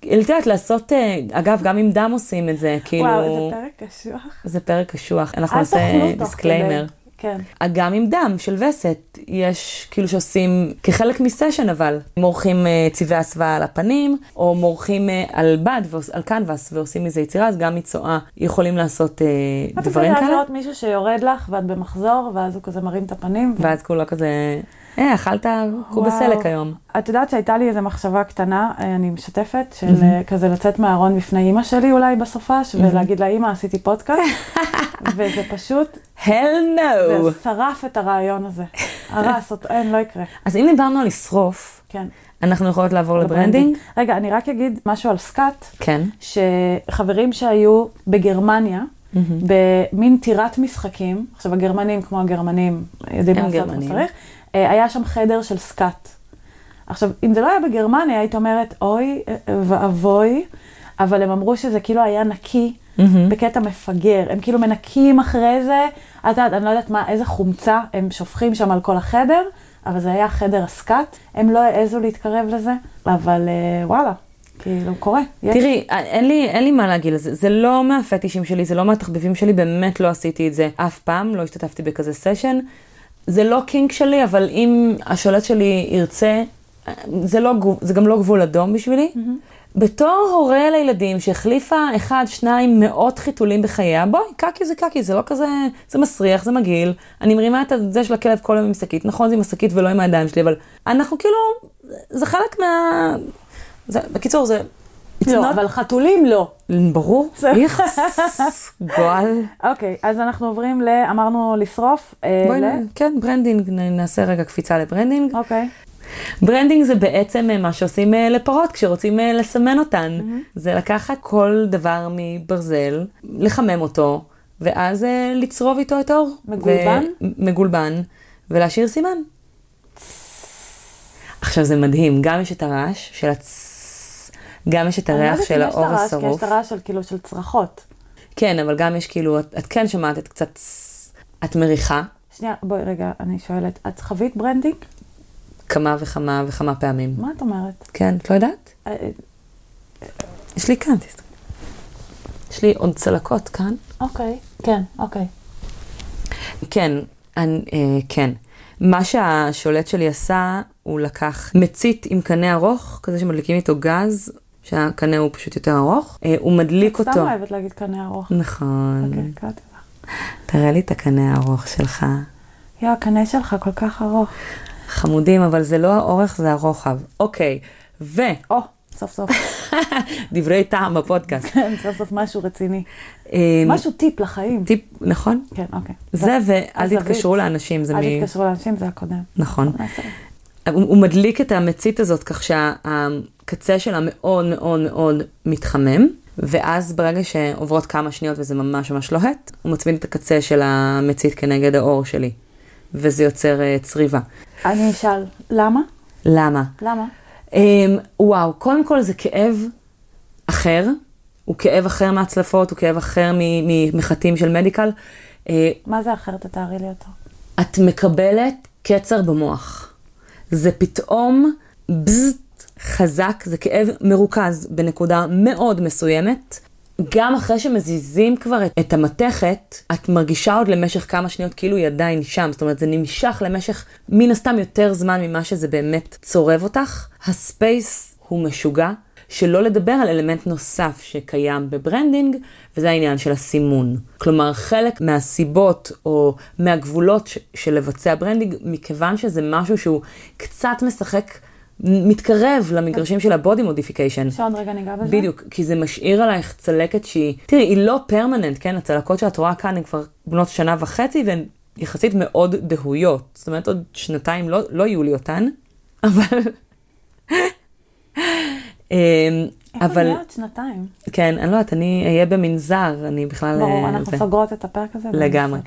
[SPEAKER 2] את יודעת, לעשות, אה, אגב, גם עם דם עושים את זה, כאילו...
[SPEAKER 1] וואו, איזה פרק קשוח.
[SPEAKER 2] זה פרק קשוח. אנחנו נעשה disclaimer.
[SPEAKER 1] כן.
[SPEAKER 2] גם עם דם של וסת, יש כאילו שעושים כחלק מסשן אבל, מורחים אה, צבעי הסוואה על הפנים, או מורחים אה, על בד, ועוש- על קנבס ועושים מזה יצירה, אז גם מצואה יכולים לעשות אה,
[SPEAKER 1] את
[SPEAKER 2] דברים
[SPEAKER 1] יכולה
[SPEAKER 2] כאלה.
[SPEAKER 1] לראות מישהו שיורד לך ואת במחזור, ואז הוא כזה מרים את הפנים.
[SPEAKER 2] ואז כולו כזה, אה, אכלת קובה. סלק היום.
[SPEAKER 1] את יודעת שהייתה לי איזו מחשבה קטנה, אה, אני משתפת, של אה, כזה לצאת מהארון בפני אימא שלי אולי בסופש, ולהגיד לה, אימא, עשיתי פודקאסט, [LAUGHS] וזה פשוט,
[SPEAKER 2] hell no.
[SPEAKER 1] זה שרף את הרעיון הזה. הרס אותו, אין, לא יקרה.
[SPEAKER 2] אז אם דיברנו על לשרוף,
[SPEAKER 1] כן.
[SPEAKER 2] אנחנו יכולות לעבור ל branding?
[SPEAKER 1] רגע, אני רק אגיד משהו על scat,
[SPEAKER 2] כן.
[SPEAKER 1] שחברים שהיו בגרמניה, במין טירת משחקים, עכשיו הגרמנים כמו הגרמנים יודעים
[SPEAKER 2] גרמנים.
[SPEAKER 1] שצריך, אה, היה שם חדר של סקאט. עכשיו, אם זה לא היה בגרמניה, היית אומרת, אוי ואבוי, אבל הם אמרו שזה כאילו היה נקי, בקטע מפגר. הם כאילו מנקים אחרי זה, את יודעת, אני לא יודעת מה, איזה חומצה הם שופכים שם על כל החדר, אבל זה היה חדר הסקאט. הם לא העזו להתקרב לזה, אבל אה, וואלה, כאילו, קורה.
[SPEAKER 2] תראי, אין לי, אין לי מה להגיד על זה, לא מהפטישים שלי, זה לא מהתחביבים שלי, באמת לא עשיתי את זה אף פעם, לא השתתפתי בכזה סשן. זה לא קינק שלי, אבל אם השולט שלי ירצה, זה, לא, זה גם לא גבול אדום בשבילי. בתור הורה לילדים שהחליפה אחד, שניים, מאות חיתולים בחייה, בואי, קקי זה קקי, זה לא כזה, זה מסריח, זה מגעיל. אני מרימה את זה של הכלב כל היום עם שקית, נכון, זה עם השקית ולא עם הידיים שלי, אבל אנחנו כאילו, זה חלק מה... זה, בקיצור, זה...
[SPEAKER 1] לא,
[SPEAKER 2] not-
[SPEAKER 1] אבל חתולים לא.
[SPEAKER 2] ברור, איכס, גועל.
[SPEAKER 1] אוקיי, אז אנחנו עוברים ל... אמרנו לשרוף. אה,
[SPEAKER 2] בואי,
[SPEAKER 1] ל...
[SPEAKER 2] כן, branding, נעשה רגע קפיצה ל branding.
[SPEAKER 1] אוקיי.
[SPEAKER 2] branding זה בעצם אה, מה שעושים אה, לפרות כשרוצים לסמן אותן. זה לקחת כל דבר מברזל, לחמם אותו, ואז לצרוב איתו את העור.
[SPEAKER 1] מגולבן?
[SPEAKER 2] ו- מגולבן, ולהשאיר סימן. עכשיו זה מדהים, גם יש את הרעש של הצ... גם יש את
[SPEAKER 1] לא
[SPEAKER 2] הריח של
[SPEAKER 1] העור כי יש
[SPEAKER 2] השרוף.
[SPEAKER 1] את הרעש של כאילו של צרחות.
[SPEAKER 2] כן, אבל גם יש כאילו, את, את כן שומעת את קצת, את מריחה
[SPEAKER 1] שנייה, בואי רגע, אני שואלת, את חווית branding?
[SPEAKER 2] כמה וכמה וכמה פעמים.
[SPEAKER 1] מה את אומרת?
[SPEAKER 2] כן, את לא יודעת?
[SPEAKER 1] אה, אה,
[SPEAKER 2] יש לי כאן, תסתכלי. יש לי עוד צלקות כאן.
[SPEAKER 1] אוקיי, כן, אוקיי.
[SPEAKER 2] כן, אני, אה, כן. מה שהשולט שלי עשה, הוא לקח מצית עם קנה ארוך, כזה שמדליקים איתו גז, שהקנה הוא פשוט יותר ארוך. אה, הוא מדליק
[SPEAKER 1] את סתם
[SPEAKER 2] אותו.
[SPEAKER 1] אוהבת להגיד קנה ארוך.
[SPEAKER 2] נכון.
[SPEAKER 1] אוקיי, קראתי לך.
[SPEAKER 2] תראה לי את הקנה הארוך שלך.
[SPEAKER 1] יואו, הקנה שלך כל כך ארוך.
[SPEAKER 2] חמודים, אבל זה לא האורך, זה הרוחב. אוקיי, ו...
[SPEAKER 1] או, סוף סוף. [LAUGHS]
[SPEAKER 2] דברי טעם בפודקאסט.
[SPEAKER 1] כן, סוף סוף משהו רציני.
[SPEAKER 2] אה,
[SPEAKER 1] משהו טיפ לחיים.
[SPEAKER 2] טיפ, נכון?
[SPEAKER 1] כן, אוקיי.
[SPEAKER 2] זה ואל. תתקשרו לאנשים, זה מ...
[SPEAKER 1] אל תתקשרו לאנשים, זה הקודם.
[SPEAKER 2] נכון. הוא, הוא מדליק את המצית הזאת כך שהקצה שלה מאוד מאוד מאוד מתחמם, ואז ברגע שעוברות כמה שניות וזה ממש ממש לוהט, הוא מצמיד את הקצה של המצית כנגד האור שלי, וזה יוצר uh, צריבה.
[SPEAKER 1] אני אשאל, למה?
[SPEAKER 2] למה?
[SPEAKER 1] למה?
[SPEAKER 2] Um, וואו, קודם כל זה כאב אחר, הוא כאב אחר מהצלפות, הוא כאב אחר מ- ממחטים של מדיקל. Uh,
[SPEAKER 1] מה זה אחר? תתארי לי אותו.
[SPEAKER 2] את מקבלת קצר במוח. זה פתאום בזט חזק, זה כאב מרוכז בנקודה מאוד מסוימת. גם אחרי שמזיזים כבר את, את המתכת, את מרגישה עוד למשך כמה שניות כאילו היא עדיין שם. זאת אומרת, זה נמשך למשך מן הסתם יותר זמן ממה שזה באמת צורב אותך. הספייס הוא משוגע. שלא לדבר על אלמנט נוסף שקיים ב branding, וזה העניין של הסימון. כלומר, חלק מהסיבות או מהגבולות ש- של לבצע branding, מכיוון שזה משהו שהוא קצת משחק, מתקרב למגרשים של ה body modification.
[SPEAKER 1] שעוד רגע ניגע בזה?
[SPEAKER 2] בדיוק, כי זה משאיר עלייך צלקת שהיא, תראי, היא לא permanent, כן? הצלקות שאת רואה כאן הן כבר בנות שנה וחצי והן יחסית מאוד דהויות. זאת אומרת, עוד שנתיים לא, לא יהיו לי אותן, אבל... אמ,
[SPEAKER 1] איפה
[SPEAKER 2] אבל,
[SPEAKER 1] נהיה עוד שנתיים?
[SPEAKER 2] כן, אני לא יודעת, אני אהיה במנזר, אני בכלל...
[SPEAKER 1] ברור,
[SPEAKER 2] אה,
[SPEAKER 1] אנחנו. סוגרות את הפרק הזה.
[SPEAKER 2] לגמרי.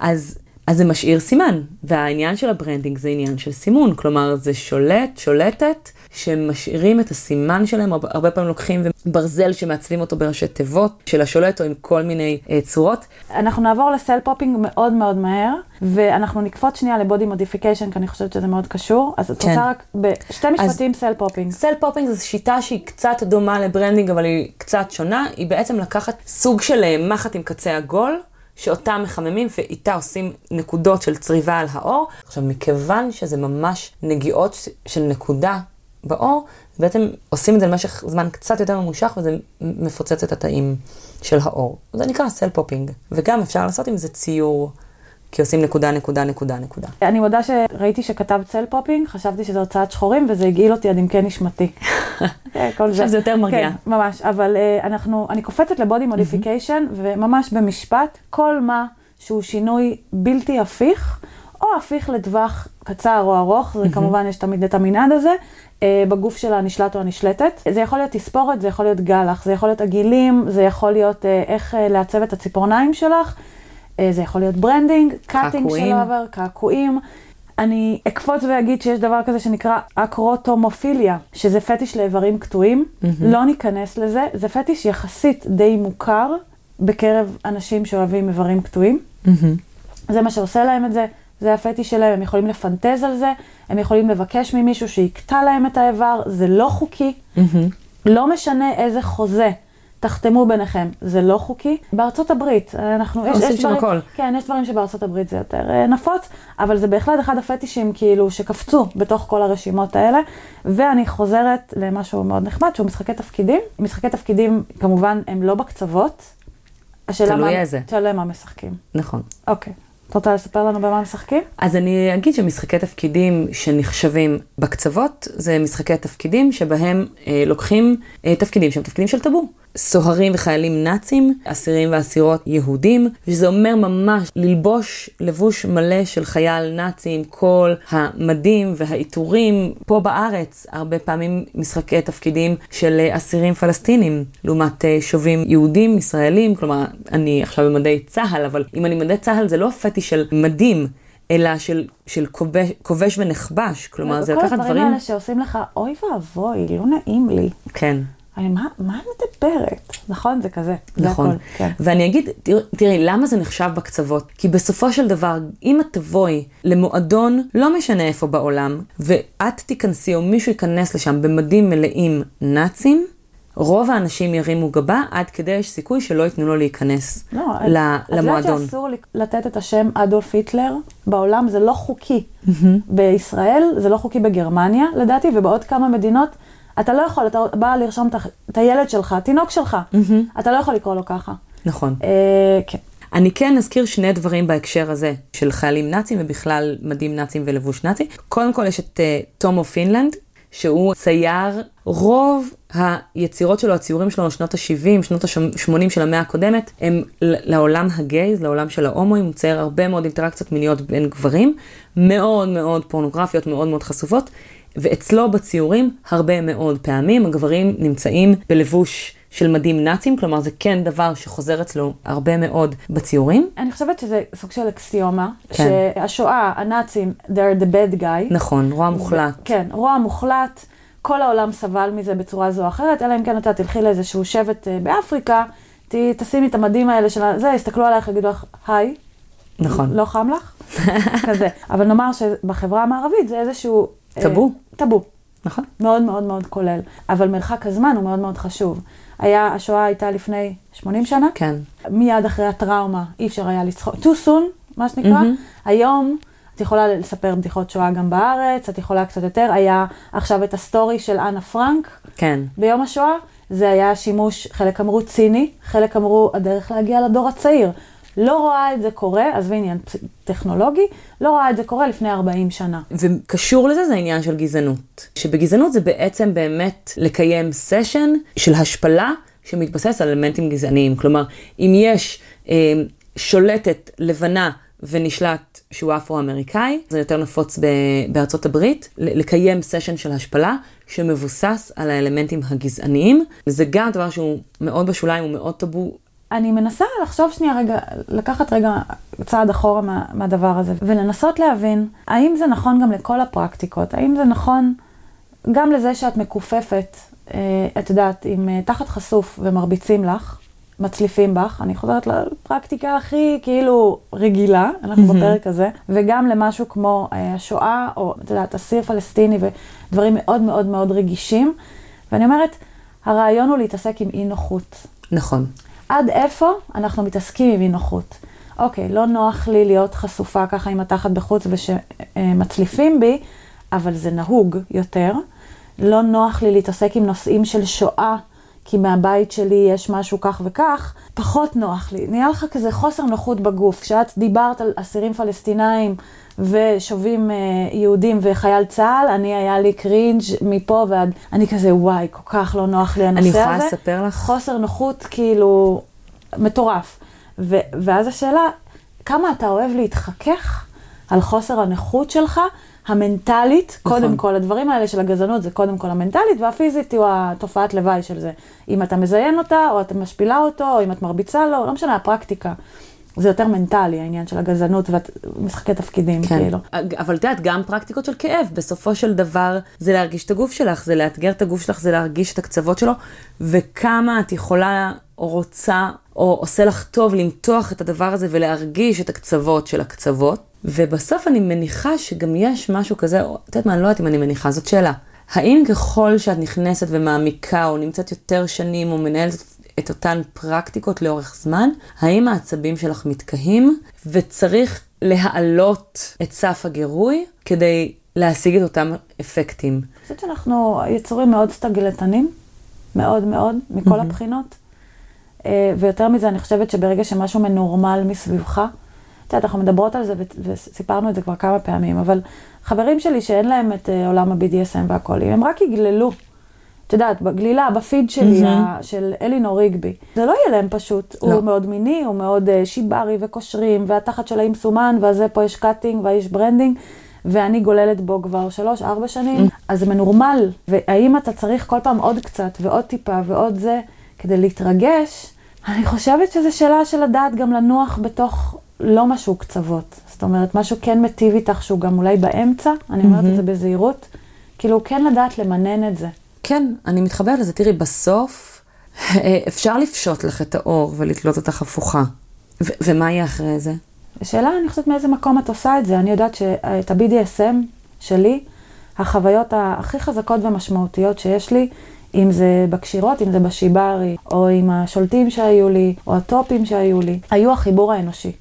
[SPEAKER 2] אז, אז זה משאיר סימן, והעניין של ה branding זה עניין של סימון, כלומר זה שולט, שולטת, שמשאירים את הסימן שלהם, הרבה, הרבה פעמים לוקחים ברזל שמעצבים אותו בראשי תיבות של השולט או עם כל מיני אה, צורות.
[SPEAKER 1] אנחנו נעבור ל cell popping מאוד מאוד מהר, ואנחנו נקפוץ שנייה ל body modification, כי אני חושבת שזה מאוד קשור. אז את
[SPEAKER 2] כן.
[SPEAKER 1] רוצה רק בשתי משפטים cell popping.
[SPEAKER 2] cell popping זו שיטה שהיא קצת דומה ל branding, אבל היא קצת שונה, היא בעצם לקחת סוג של אה, מחט עם קצה עגול, שאותה מחממים ואיתה עושים נקודות של צריבה על העור. עכשיו, מכיוון שזה ממש נגיעות של נקודה בעור, בעצם עושים את זה למשך זמן קצת יותר ממושך וזה מפוצץ את התאים של העור. זה נקרא cell popping, וגם אפשר לעשות עם זה ציור. כי עושים נקודה, נקודה, נקודה, נקודה.
[SPEAKER 1] אני מודה שראיתי שכתבת cell popping, חשבתי שזה הוצאת שחורים, וזה הגעיל אותי עד עמקי נשמתי. [LAUGHS] כן, כל
[SPEAKER 2] עכשיו זה יותר מרגיע.
[SPEAKER 1] כן, ממש, אבל אה, אנחנו, אני קופצת ל body modification, וממש במשפט, כל מה שהוא שינוי בלתי הפיך, או הפיך לטווח קצר או ארוך, זה כמובן, יש תמיד את המנעד הזה, אה, בגוף של הנשלט או הנשלטת. זה יכול להיות תספורת, זה יכול להיות גלח, זה יכול להיות עגילים, זה יכול להיות אה, איך אה, לעצב את הציפורניים שלך. זה יכול להיות branding, cutting של עובר, קעקועים. אני אקפוץ ואגיד שיש דבר כזה שנקרא אקרוטומופיליה, שזה פטיש לאיברים קטועים. Mm-hmm. לא ניכנס לזה, זה פטיש יחסית די מוכר בקרב אנשים שאוהבים איברים קטועים. Mm-hmm. זה מה שעושה להם את זה, זה הפטיש שלהם, הם יכולים לפנטז על זה, הם יכולים לבקש ממישהו שיקטע להם את האיבר, זה לא חוקי. Mm-hmm. לא משנה איזה חוזה. תחתמו ביניכם, זה לא חוקי. בארצות הברית, אנחנו, יש, יש דברים, הכל. כן, יש דברים שבארצות הברית זה יותר אה, נפוץ, אבל זה בהחלט אחד הפטישים כאילו שקפצו בתוך כל הרשימות האלה. ואני חוזרת למשהו מאוד נחמד, שהוא משחקי תפקידים. משחקי תפקידים, כמובן, הם לא בקצוות.
[SPEAKER 2] תלוי איזה.
[SPEAKER 1] תלוי מה משחקים.
[SPEAKER 2] נכון.
[SPEAKER 1] אוקיי. את רוצה לספר לנו במה משחקים?
[SPEAKER 2] אז אני אגיד שמשחקי תפקידים שנחשבים בקצוות, זה משחקי תפקידים שבהם אה, לוקחים אה, תפקידים שהם תפקידים של טאבו. סוהרים וחיילים נאצים, אסירים ואסירות יהודים, שזה אומר ממש ללבוש לבוש מלא של חייל נאצי עם כל המדים והעיטורים. פה בארץ הרבה פעמים משחקי תפקידים של אסירים פלסטינים, לעומת אה, שובים יהודים, ישראלים, כלומר, אני עכשיו במדי צה"ל, אבל אם אני במדי צה"ל זה לא פטי של מדים. אלא של, של כובש, כובש ונחבש, כלומר זה לקחת דברים...
[SPEAKER 1] כל הדברים האלה שעושים לך, אוי ואבוי, לא נעים לי.
[SPEAKER 2] כן.
[SPEAKER 1] אני, מה, מה את מדברת? נכון, זה כזה.
[SPEAKER 2] נכון. זה הכל, כן. ואני אגיד, תראי, תראי, למה זה נחשב בקצוות? כי בסופו של דבר, אם את תבואי למועדון, לא משנה איפה בעולם, ואת תיכנסי או מישהו ייכנס לשם במדים מלאים נאצים, רוב האנשים ירימו גבה, עד כדי יש סיכוי שלא ייתנו לו להיכנס לא, למועדון. את יודעת
[SPEAKER 1] שאסור לתת את השם אדולף היטלר בעולם, זה לא חוקי. Mm-hmm. בישראל, זה לא חוקי בגרמניה, לדעתי, ובעוד כמה מדינות. אתה לא יכול, אתה בא לרשום את הילד שלך, התינוק שלך, mm-hmm. אתה לא יכול לקרוא לו ככה.
[SPEAKER 2] נכון.
[SPEAKER 1] אה, כן.
[SPEAKER 2] אני כן אזכיר שני דברים בהקשר הזה של חיילים נאצים ובכלל מדים נאצים ולבוש נאצי. קודם כל יש את uh, תומו פינלנד, שהוא צייר, רוב היצירות שלו, הציורים שלו, שנות ה-70, שנות ה-80 של המאה הקודמת, הם לעולם הגייז, לעולם של ההומואים, הוא צייר הרבה מאוד אינטראקציות מיניות בין גברים, מאוד מאוד פורנוגרפיות, מאוד מאוד חשופות. ואצלו בציורים הרבה מאוד פעמים הגברים נמצאים בלבוש של מדים נאצים, כלומר זה כן דבר שחוזר אצלו הרבה מאוד בציורים.
[SPEAKER 1] אני חושבת שזה סוג של אקסיומה, כן. שהשואה, הנאצים, they're the bad guy.
[SPEAKER 2] נכון, רוע מוחלט.
[SPEAKER 1] כן, רוע מוחלט, כל העולם סבל מזה בצורה זו או אחרת, אלא אם כן אתה תלכי לאיזשהו שבט אה, באפריקה, תשימי את המדים האלה של זה, יסתכלו עלייך, יגידו לך, היי.
[SPEAKER 2] נכון.
[SPEAKER 1] לא חם לך? [LAUGHS] כזה. אבל נאמר שבחברה המערבית זה איזשהו
[SPEAKER 2] טאבו.
[SPEAKER 1] טאבו.
[SPEAKER 2] נכון.
[SPEAKER 1] מאוד מאוד מאוד כולל. אבל מרחק הזמן הוא מאוד מאוד חשוב. היה, השואה הייתה לפני 80 שנה.
[SPEAKER 2] כן.
[SPEAKER 1] מיד אחרי הטראומה אי אפשר היה לצחוק. too soon, מה שנקרא. Mm-hmm. היום את יכולה לספר בדיחות שואה גם בארץ, את יכולה קצת יותר. היה עכשיו את הסטורי של אנה פרנק.
[SPEAKER 2] כן.
[SPEAKER 1] ביום השואה. זה היה שימוש, חלק אמרו ציני, חלק אמרו הדרך להגיע לדור הצעיר. לא רואה את זה קורה, עזבי עניין טכנולוגי, לא רואה את זה קורה לפני 40 שנה.
[SPEAKER 2] וקשור לזה זה העניין של גזענות. שבגזענות זה בעצם באמת לקיים סשן של השפלה שמתבסס על אלמנטים גזעניים. כלומר, אם יש אה, שולטת לבנה ונשלט שהוא אפרו-אמריקאי, זה יותר נפוץ בארצות הברית, לקיים סשן של השפלה שמבוסס על האלמנטים הגזעניים. זה גם דבר שהוא מאוד בשוליים, הוא מאוד טאבו
[SPEAKER 1] אני מנסה לחשוב שנייה רגע, לקחת רגע צעד אחורה מה, מהדבר הזה, ולנסות להבין, האם זה נכון גם לכל הפרקטיקות? האם זה נכון גם לזה שאת מכופפת, אה, את יודעת, עם אה, תחת חשוף ומרביצים לך, מצליפים בך, אני חוזרת לפרקטיקה הכי כאילו רגילה, אנחנו mm-hmm. בפרק הזה, וגם למשהו כמו אה, השואה, או את יודעת, אסיר פלסטיני ודברים מאוד מאוד מאוד רגישים. ואני אומרת, הרעיון הוא להתעסק עם אי נוחות.
[SPEAKER 2] נכון.
[SPEAKER 1] עד איפה אנחנו מתעסקים עם אי נוחות. אוקיי, לא נוח לי להיות חשופה ככה עם התחת בחוץ ושמצליפים בי, אבל זה נהוג יותר. לא נוח לי להתעסק עם נושאים של שואה, כי מהבית שלי יש משהו כך וכך, פחות נוח לי. נהיה לך כזה חוסר נוחות בגוף. כשאת דיברת על אסירים פלסטינאים ושובים אה, יהודים וחייל צה"ל, אני היה לי קרינג' מפה ועד, אני כזה, וואי, כל כך לא נוח לי הנושא הזה.
[SPEAKER 2] אני יכולה לספר לך?
[SPEAKER 1] חוסר נוחות, כאילו, מטורף. ו- ואז השאלה, כמה אתה אוהב להתחכך על חוסר הנוחות שלך, המנטלית,
[SPEAKER 2] נכון.
[SPEAKER 1] קודם כל, הדברים האלה של הגזענות זה קודם כל המנטלית, והפיזית הוא התופעת לוואי של זה. אם אתה מזיין אותה, או אתה משפילה אותו, או אם את מרביצה לו, לא משנה, הפרקטיקה. זה יותר מנטלי, העניין של הגזענות ומשחקי תפקידים,
[SPEAKER 2] כן.
[SPEAKER 1] כאילו.
[SPEAKER 2] אבל את יודעת, גם פרקטיקות של כאב, בסופו של דבר זה להרגיש את הגוף שלך, זה לאתגר את הגוף שלך, זה להרגיש את הקצוות שלו, וכמה את יכולה או רוצה, או עושה לך טוב למתוח את הדבר הזה ולהרגיש את הקצוות של הקצוות. ובסוף אני מניחה שגם יש משהו כזה, את יודעת מה, אני לא יודעת אם אני מניחה, זאת שאלה. האם ככל שאת נכנסת ומעמיקה, או נמצאת יותר שנים, או מנהלת את אותן פרקטיקות לאורך זמן, האם העצבים שלך מתקהים, וצריך להעלות את סף הגירוי כדי להשיג את אותם אפקטים?
[SPEAKER 1] אני חושבת שאנחנו יצורים מאוד סטגלטנים, מאוד מאוד, מכל הבחינות. אה, ויותר מזה, אני חושבת שברגע שמשהו מנורמל מסביבך, את יודעת, אנחנו מדברות על זה וסיפרנו את זה כבר כמה פעמים, אבל חברים שלי שאין להם את אה, עולם ה-BDSM והכל, אם הם רק יגללו, את יודעת, בגלילה, בפיד שלי, ה- של אלינור ריגבי, זה לא יהיה להם פשוט.
[SPEAKER 2] לא.
[SPEAKER 1] הוא מאוד מיני, הוא מאוד אה, שיברי וקושרים, והתחת של האם סומן, והזה פה יש cutting והאיש branding. ואני גוללת בו כבר שלוש, ארבע שנים, אז זה מנורמל. והאם אתה צריך כל פעם עוד קצת, ועוד טיפה, ועוד זה, כדי להתרגש, אני חושבת שזו שאלה של לדעת גם לנוח בתוך לא משהו קצוות. זאת אומרת, משהו כן מטיב איתך שהוא גם אולי באמצע, אני אומרת את זה בזהירות, כאילו כן לדעת למנן את זה.
[SPEAKER 2] כן, אני מתחברת לזה. תראי, בסוף אה, אפשר לפשוט לך את האור ולתלות אותך הפוכה. ו- ומה יהיה אחרי זה?
[SPEAKER 1] השאלה, אני חושבת מאיזה מקום את עושה את זה. אני יודעת שאת ה-BDSM שלי, החוויות הכי חזקות ומשמעותיות שיש לי, אם זה בקשירות, אם זה בשיברי, או עם השולטים שהיו לי, או הטופים שהיו לי, היו החיבור האנושי.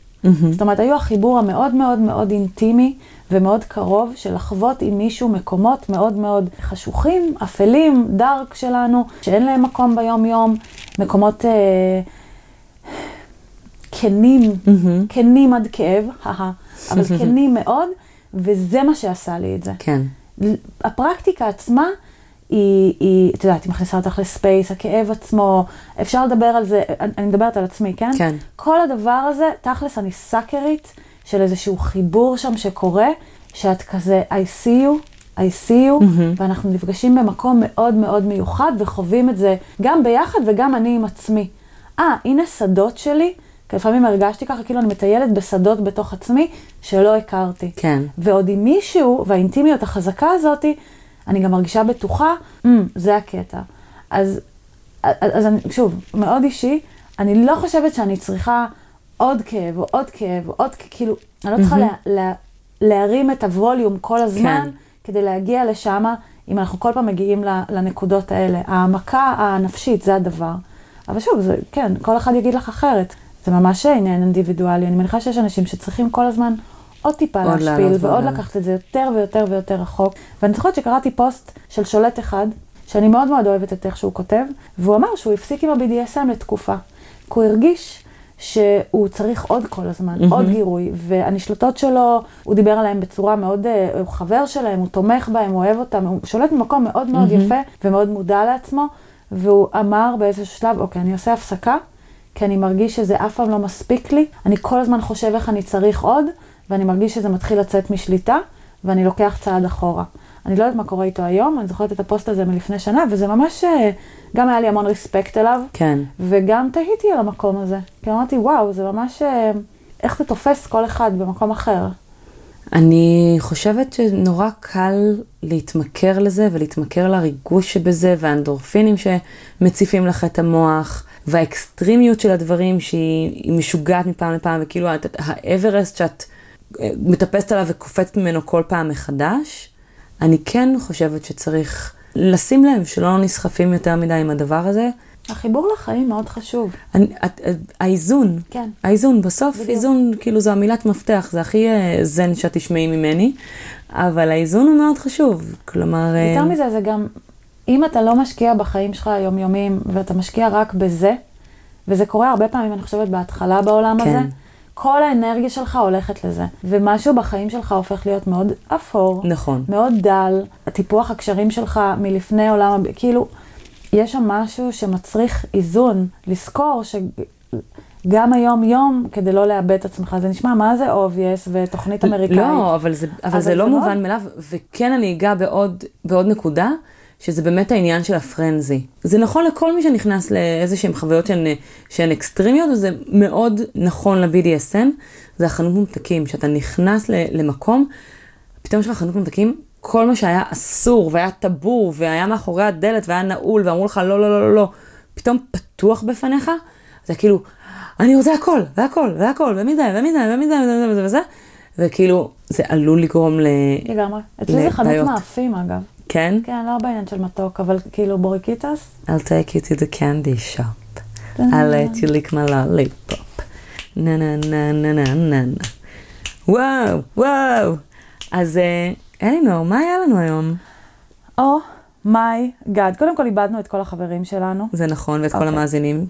[SPEAKER 1] זאת אומרת, היו החיבור המאוד מאוד מאוד אינטימי ומאוד קרוב של לחוות עם מישהו מקומות מאוד מאוד חשוכים, אפלים, דארק שלנו, שאין להם מקום ביום-יום, מקומות אה, כנים, כנים עד כאב, [LAUGHS] אבל כנים מאוד, וזה מה שעשה לי את זה.
[SPEAKER 2] כן.
[SPEAKER 1] הפרקטיקה עצמה היא, היא, את יודעת, היא מכניסה אותך לספייס, הכאב עצמו, אפשר לדבר על זה, אני, אני מדברת על עצמי, כן?
[SPEAKER 2] כן.
[SPEAKER 1] כל הדבר הזה, תכלס אני סאקרית של איזשהו חיבור שם שקורה, שאת כזה, I see you, I see you, mm-hmm. ואנחנו נפגשים במקום מאוד מאוד מיוחד וחווים את זה גם ביחד וגם אני עם עצמי. אה, הנה שדות שלי, כי לפעמים הרגשתי ככה, כאילו אני מטיילת בשדות בתוך עצמי שלא הכרתי.
[SPEAKER 2] כן.
[SPEAKER 1] ועוד עם מישהו, והאינטימיות החזקה הזאתי, אני גם מרגישה בטוחה, mm, זה הקטע. אז, אז, אז אני, שוב, מאוד אישי, אני לא חושבת שאני צריכה עוד כאב, או עוד כאב, או עוד, כ- כאילו, אני לא צריכה לה, לה, להרים את הווליום כל הזמן,
[SPEAKER 2] כן.
[SPEAKER 1] כדי להגיע לשם, אם אנחנו כל פעם מגיעים לנקודות האלה. ההעמקה הנפשית זה הדבר. אבל שוב, זה, כן, כל אחד יגיד לך אחרת. זה ממש עניין אינדיבידואלי. אני מניחה שיש אנשים שצריכים כל הזמן עוד טיפה
[SPEAKER 2] עוד
[SPEAKER 1] להשפיל,
[SPEAKER 2] לעלות
[SPEAKER 1] ועוד
[SPEAKER 2] ולעלות.
[SPEAKER 1] לקחת את זה יותר ויותר ויותר רחוק. ואני זוכרת שקראתי פוסט של שולט אחד, שאני מאוד מאוד אוהבת את איך שהוא כותב, והוא אמר שהוא הפסיק עם ה-BDSM לתקופה. כי הוא הרגיש שהוא צריך עוד כל הזמן, mm-hmm. עוד גירוי, והנשלטות שלו, הוא דיבר עליהם בצורה מאוד, אה, הוא חבר שלהם, הוא תומך בהם, הוא אוהב אותם, הוא שולט ממקום מאוד מאוד mm-hmm. יפה ומאוד מודע לעצמו, והוא אמר באיזשהו שלב, אוקיי, אני עושה הפסקה, כי אני מרגיש שזה אף פעם לא מספיק לי, אני כל הזמן חושב איך אני צריך עוד, ואני מרגיש שזה מתחיל לצאת משליטה, ואני לוקח צעד אחורה. אני לא יודעת מה קורה איתו היום, אני זוכרת את הפוסט הזה מלפני שנה, וזה ממש, אה, גם היה לי המון רספקט אליו,
[SPEAKER 2] כן.
[SPEAKER 1] וגם תהיתי על המקום הזה. כי אמרתי, וואו, זה ממש, אה, איך זה תופס כל אחד במקום אחר.
[SPEAKER 2] אני חושבת שנורא קל להתמכר לזה ולהתמכר לריגוש שבזה והאנדורפינים שמציפים לך את המוח והאקסטרימיות של הדברים שהיא היא משוגעת מפעם לפעם וכאילו האברסט שאת אה, מטפסת עליו וקופצת ממנו כל פעם מחדש. אני כן חושבת שצריך לשים לב שלא נסחפים יותר מדי עם הדבר הזה.
[SPEAKER 1] החיבור לחיים מאוד חשוב.
[SPEAKER 2] אני, את, את, האיזון,
[SPEAKER 1] כן.
[SPEAKER 2] האיזון, בסוף
[SPEAKER 1] בדיוק.
[SPEAKER 2] איזון, כאילו זו המילת מפתח, זה הכי אה, זן שאת תשמעי ממני, אבל האיזון הוא מאוד חשוב, כלומר... אה,
[SPEAKER 1] יותר מזה, זה גם, אם אתה לא משקיע בחיים שלך היומיומיים, ואתה משקיע רק בזה, וזה קורה הרבה פעמים, אני חושבת, בהתחלה בעולם
[SPEAKER 2] כן.
[SPEAKER 1] הזה, כל האנרגיה שלך הולכת לזה. ומשהו בחיים שלך הופך להיות מאוד אפור,
[SPEAKER 2] נכון.
[SPEAKER 1] מאוד דל, הטיפוח הקשרים שלך מלפני עולם, כאילו, יש שם משהו שמצריך איזון, לזכור שגם היום-יום, כדי לא לאבד את עצמך, זה נשמע מה זה obvious ותוכנית אמריקאית.
[SPEAKER 2] לא, אבל זה, אבל
[SPEAKER 1] אבל
[SPEAKER 2] זה לא
[SPEAKER 1] זה מאוד-
[SPEAKER 2] מובן מאליו, וכן אני אגע בעוד, בעוד נקודה, שזה באמת העניין של הפרנזי. זה נכון לכל מי שנכנס לאיזה שהן חוויות שהן, שהן אקסטרימיות, וזה מאוד נכון ל-BDSM, זה החנות ממתקים, שאתה נכנס ל- למקום, פתאום יש לך חנות ממתקים, כל מה שהיה אסור, והיה טאבו, והיה מאחורי הדלת, והיה נעול, ואמרו לך לא, לא, לא, לא, לא, פתאום פתוח בפניך, זה כאילו, אני רוצה הכל, והכל, והכל, ומי זה, ומי זה, ומי זה, וזה וזה וזה, וכאילו, זה עלול לגרום ל...
[SPEAKER 1] לגמרי. אצלי זה חנות. מאפים, אגב.
[SPEAKER 2] כן?
[SPEAKER 1] כן, לא בעניין של מתוק, אבל כאילו בוריקיטס,
[SPEAKER 2] I'll take you to the candy shop. I'll let you lick my lollipop. נה נה נה נה נה נה נה. וואו, וואו. אז אה, אלינור, מה היה לנו היום?
[SPEAKER 1] Oh my God. קודם כל איבדנו את כל החברים שלנו.
[SPEAKER 2] זה נכון, ואת כל
[SPEAKER 1] אוקיי.
[SPEAKER 2] המאזינים.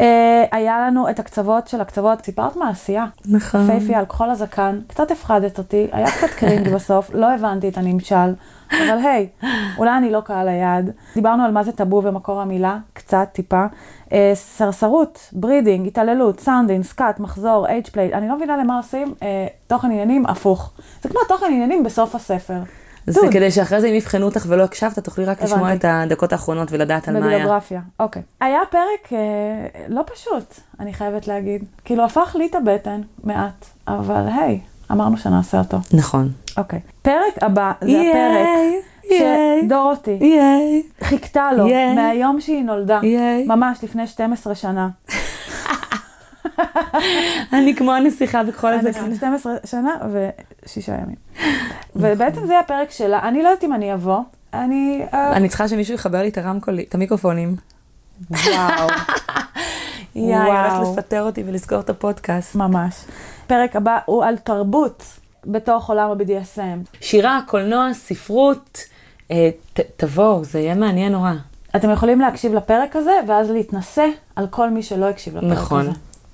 [SPEAKER 1] אה, היה לנו את הקצוות של הקצוות, סיפרת מעשייה.
[SPEAKER 2] נכון.
[SPEAKER 1] פייפי אלכוהול הזקן, קצת הפחדת אותי, היה קצת cringe [LAUGHS] בסוף, לא הבנתי את הנמשל, אבל היי, אולי אני לא קהל היעד. דיברנו על מה זה טאבו ומקור המילה, קצת, טיפה. אה, סרסרות, breeding, התעללות, sounding, scat, מחזור, age play, אני לא מבינה למה עושים אה, תוכן עניינים הפוך. זה כמו תוכן עניינים בסוף הספר.
[SPEAKER 2] זה. כדי שאחרי זה אם יבחנו אותך ולא הקשבת, תוכלי רק לשמוע. את הדקות האחרונות ולדעת על מה היה.
[SPEAKER 1] בביוגרפיה, אוקיי. היה פרק אה, לא פשוט, אני חייבת להגיד. כאילו, הפך לי את הבטן מעט, אבל היי, אמרנו שנעשה אותו.
[SPEAKER 2] נכון.
[SPEAKER 1] אוקיי. פרק הבא זה הפרק
[SPEAKER 2] ייי,
[SPEAKER 1] שדורותי
[SPEAKER 2] ייי,
[SPEAKER 1] חיכתה לו. מהיום שהיא נולדה. ממש לפני 12 שנה. [LAUGHS]
[SPEAKER 2] אני כמו הנסיכה בכל איזה...
[SPEAKER 1] אני 12 שנה ושישה ימים. ובעצם זה הפרק שלה, אני לא יודעת אם אני אבוא, אני... אה,
[SPEAKER 2] אני צריכה שמישהו יחבר לי את הרמקול, את המיקרופונים.
[SPEAKER 1] וואו, [LAUGHS]
[SPEAKER 2] יאי. הולכת לפטר אותי ולסגור את הפודקאסט.
[SPEAKER 1] ממש. פרק הבא הוא על תרבות בתוך עולם ה-BDSM.
[SPEAKER 2] שירה, קולנוע, ספרות, אה, ת- תבואו, זה יהיה מעניין נורא.
[SPEAKER 1] אתם יכולים להקשיב לפרק הזה, ואז להתנסה על כל מי שלא הקשיב לפרק הזה.
[SPEAKER 2] נכון,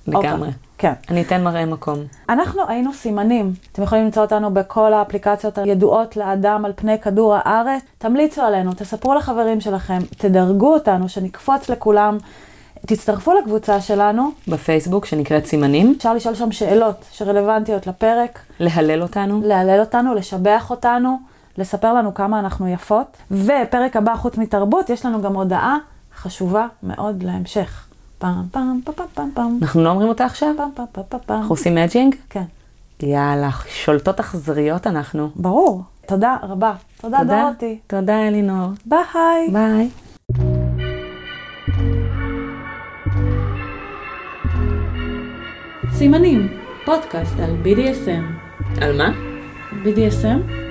[SPEAKER 2] לגמרי.
[SPEAKER 1] כן.
[SPEAKER 2] אני אתן מראה מקום.
[SPEAKER 1] אנחנו היינו סימנים. אתם יכולים למצוא אותנו בכל האפליקציות הידועות לאדם על פני כדור הארץ. תמליצו עלינו, תספרו לחברים שלכם, תדרגו אותנו, שנקפוץ לכולם. תצטרפו לקבוצה שלנו,
[SPEAKER 2] בפייסבוק שנקראת סימנים,
[SPEAKER 1] אפשר לשאול שם שאלות שרלוונטיות לפרק,
[SPEAKER 2] להלל אותנו.
[SPEAKER 1] להלל אותנו, לשבח אותנו, לספר לנו כמה אנחנו יפות. ופרק הבא, חוץ מתרבות, יש לנו גם הודעה חשובה מאוד להמשך. פעם, פעם, פעם, פעם, פעם, פעם,
[SPEAKER 2] אנחנו לא אומרים אותה עכשיו?
[SPEAKER 1] פעם, פעם, פעם, פעם, פעם.
[SPEAKER 2] אנחנו עושים edging?
[SPEAKER 1] כן,
[SPEAKER 2] יאללה, שולטות אכזריות אנחנו.
[SPEAKER 1] ברור. תודה רבה. תודה, דורותי.
[SPEAKER 2] תודה אלינור.
[SPEAKER 1] ביי.
[SPEAKER 2] ביי.
[SPEAKER 1] סימנים, פודקאסט על BDSM.
[SPEAKER 2] על מה?
[SPEAKER 1] BDSM?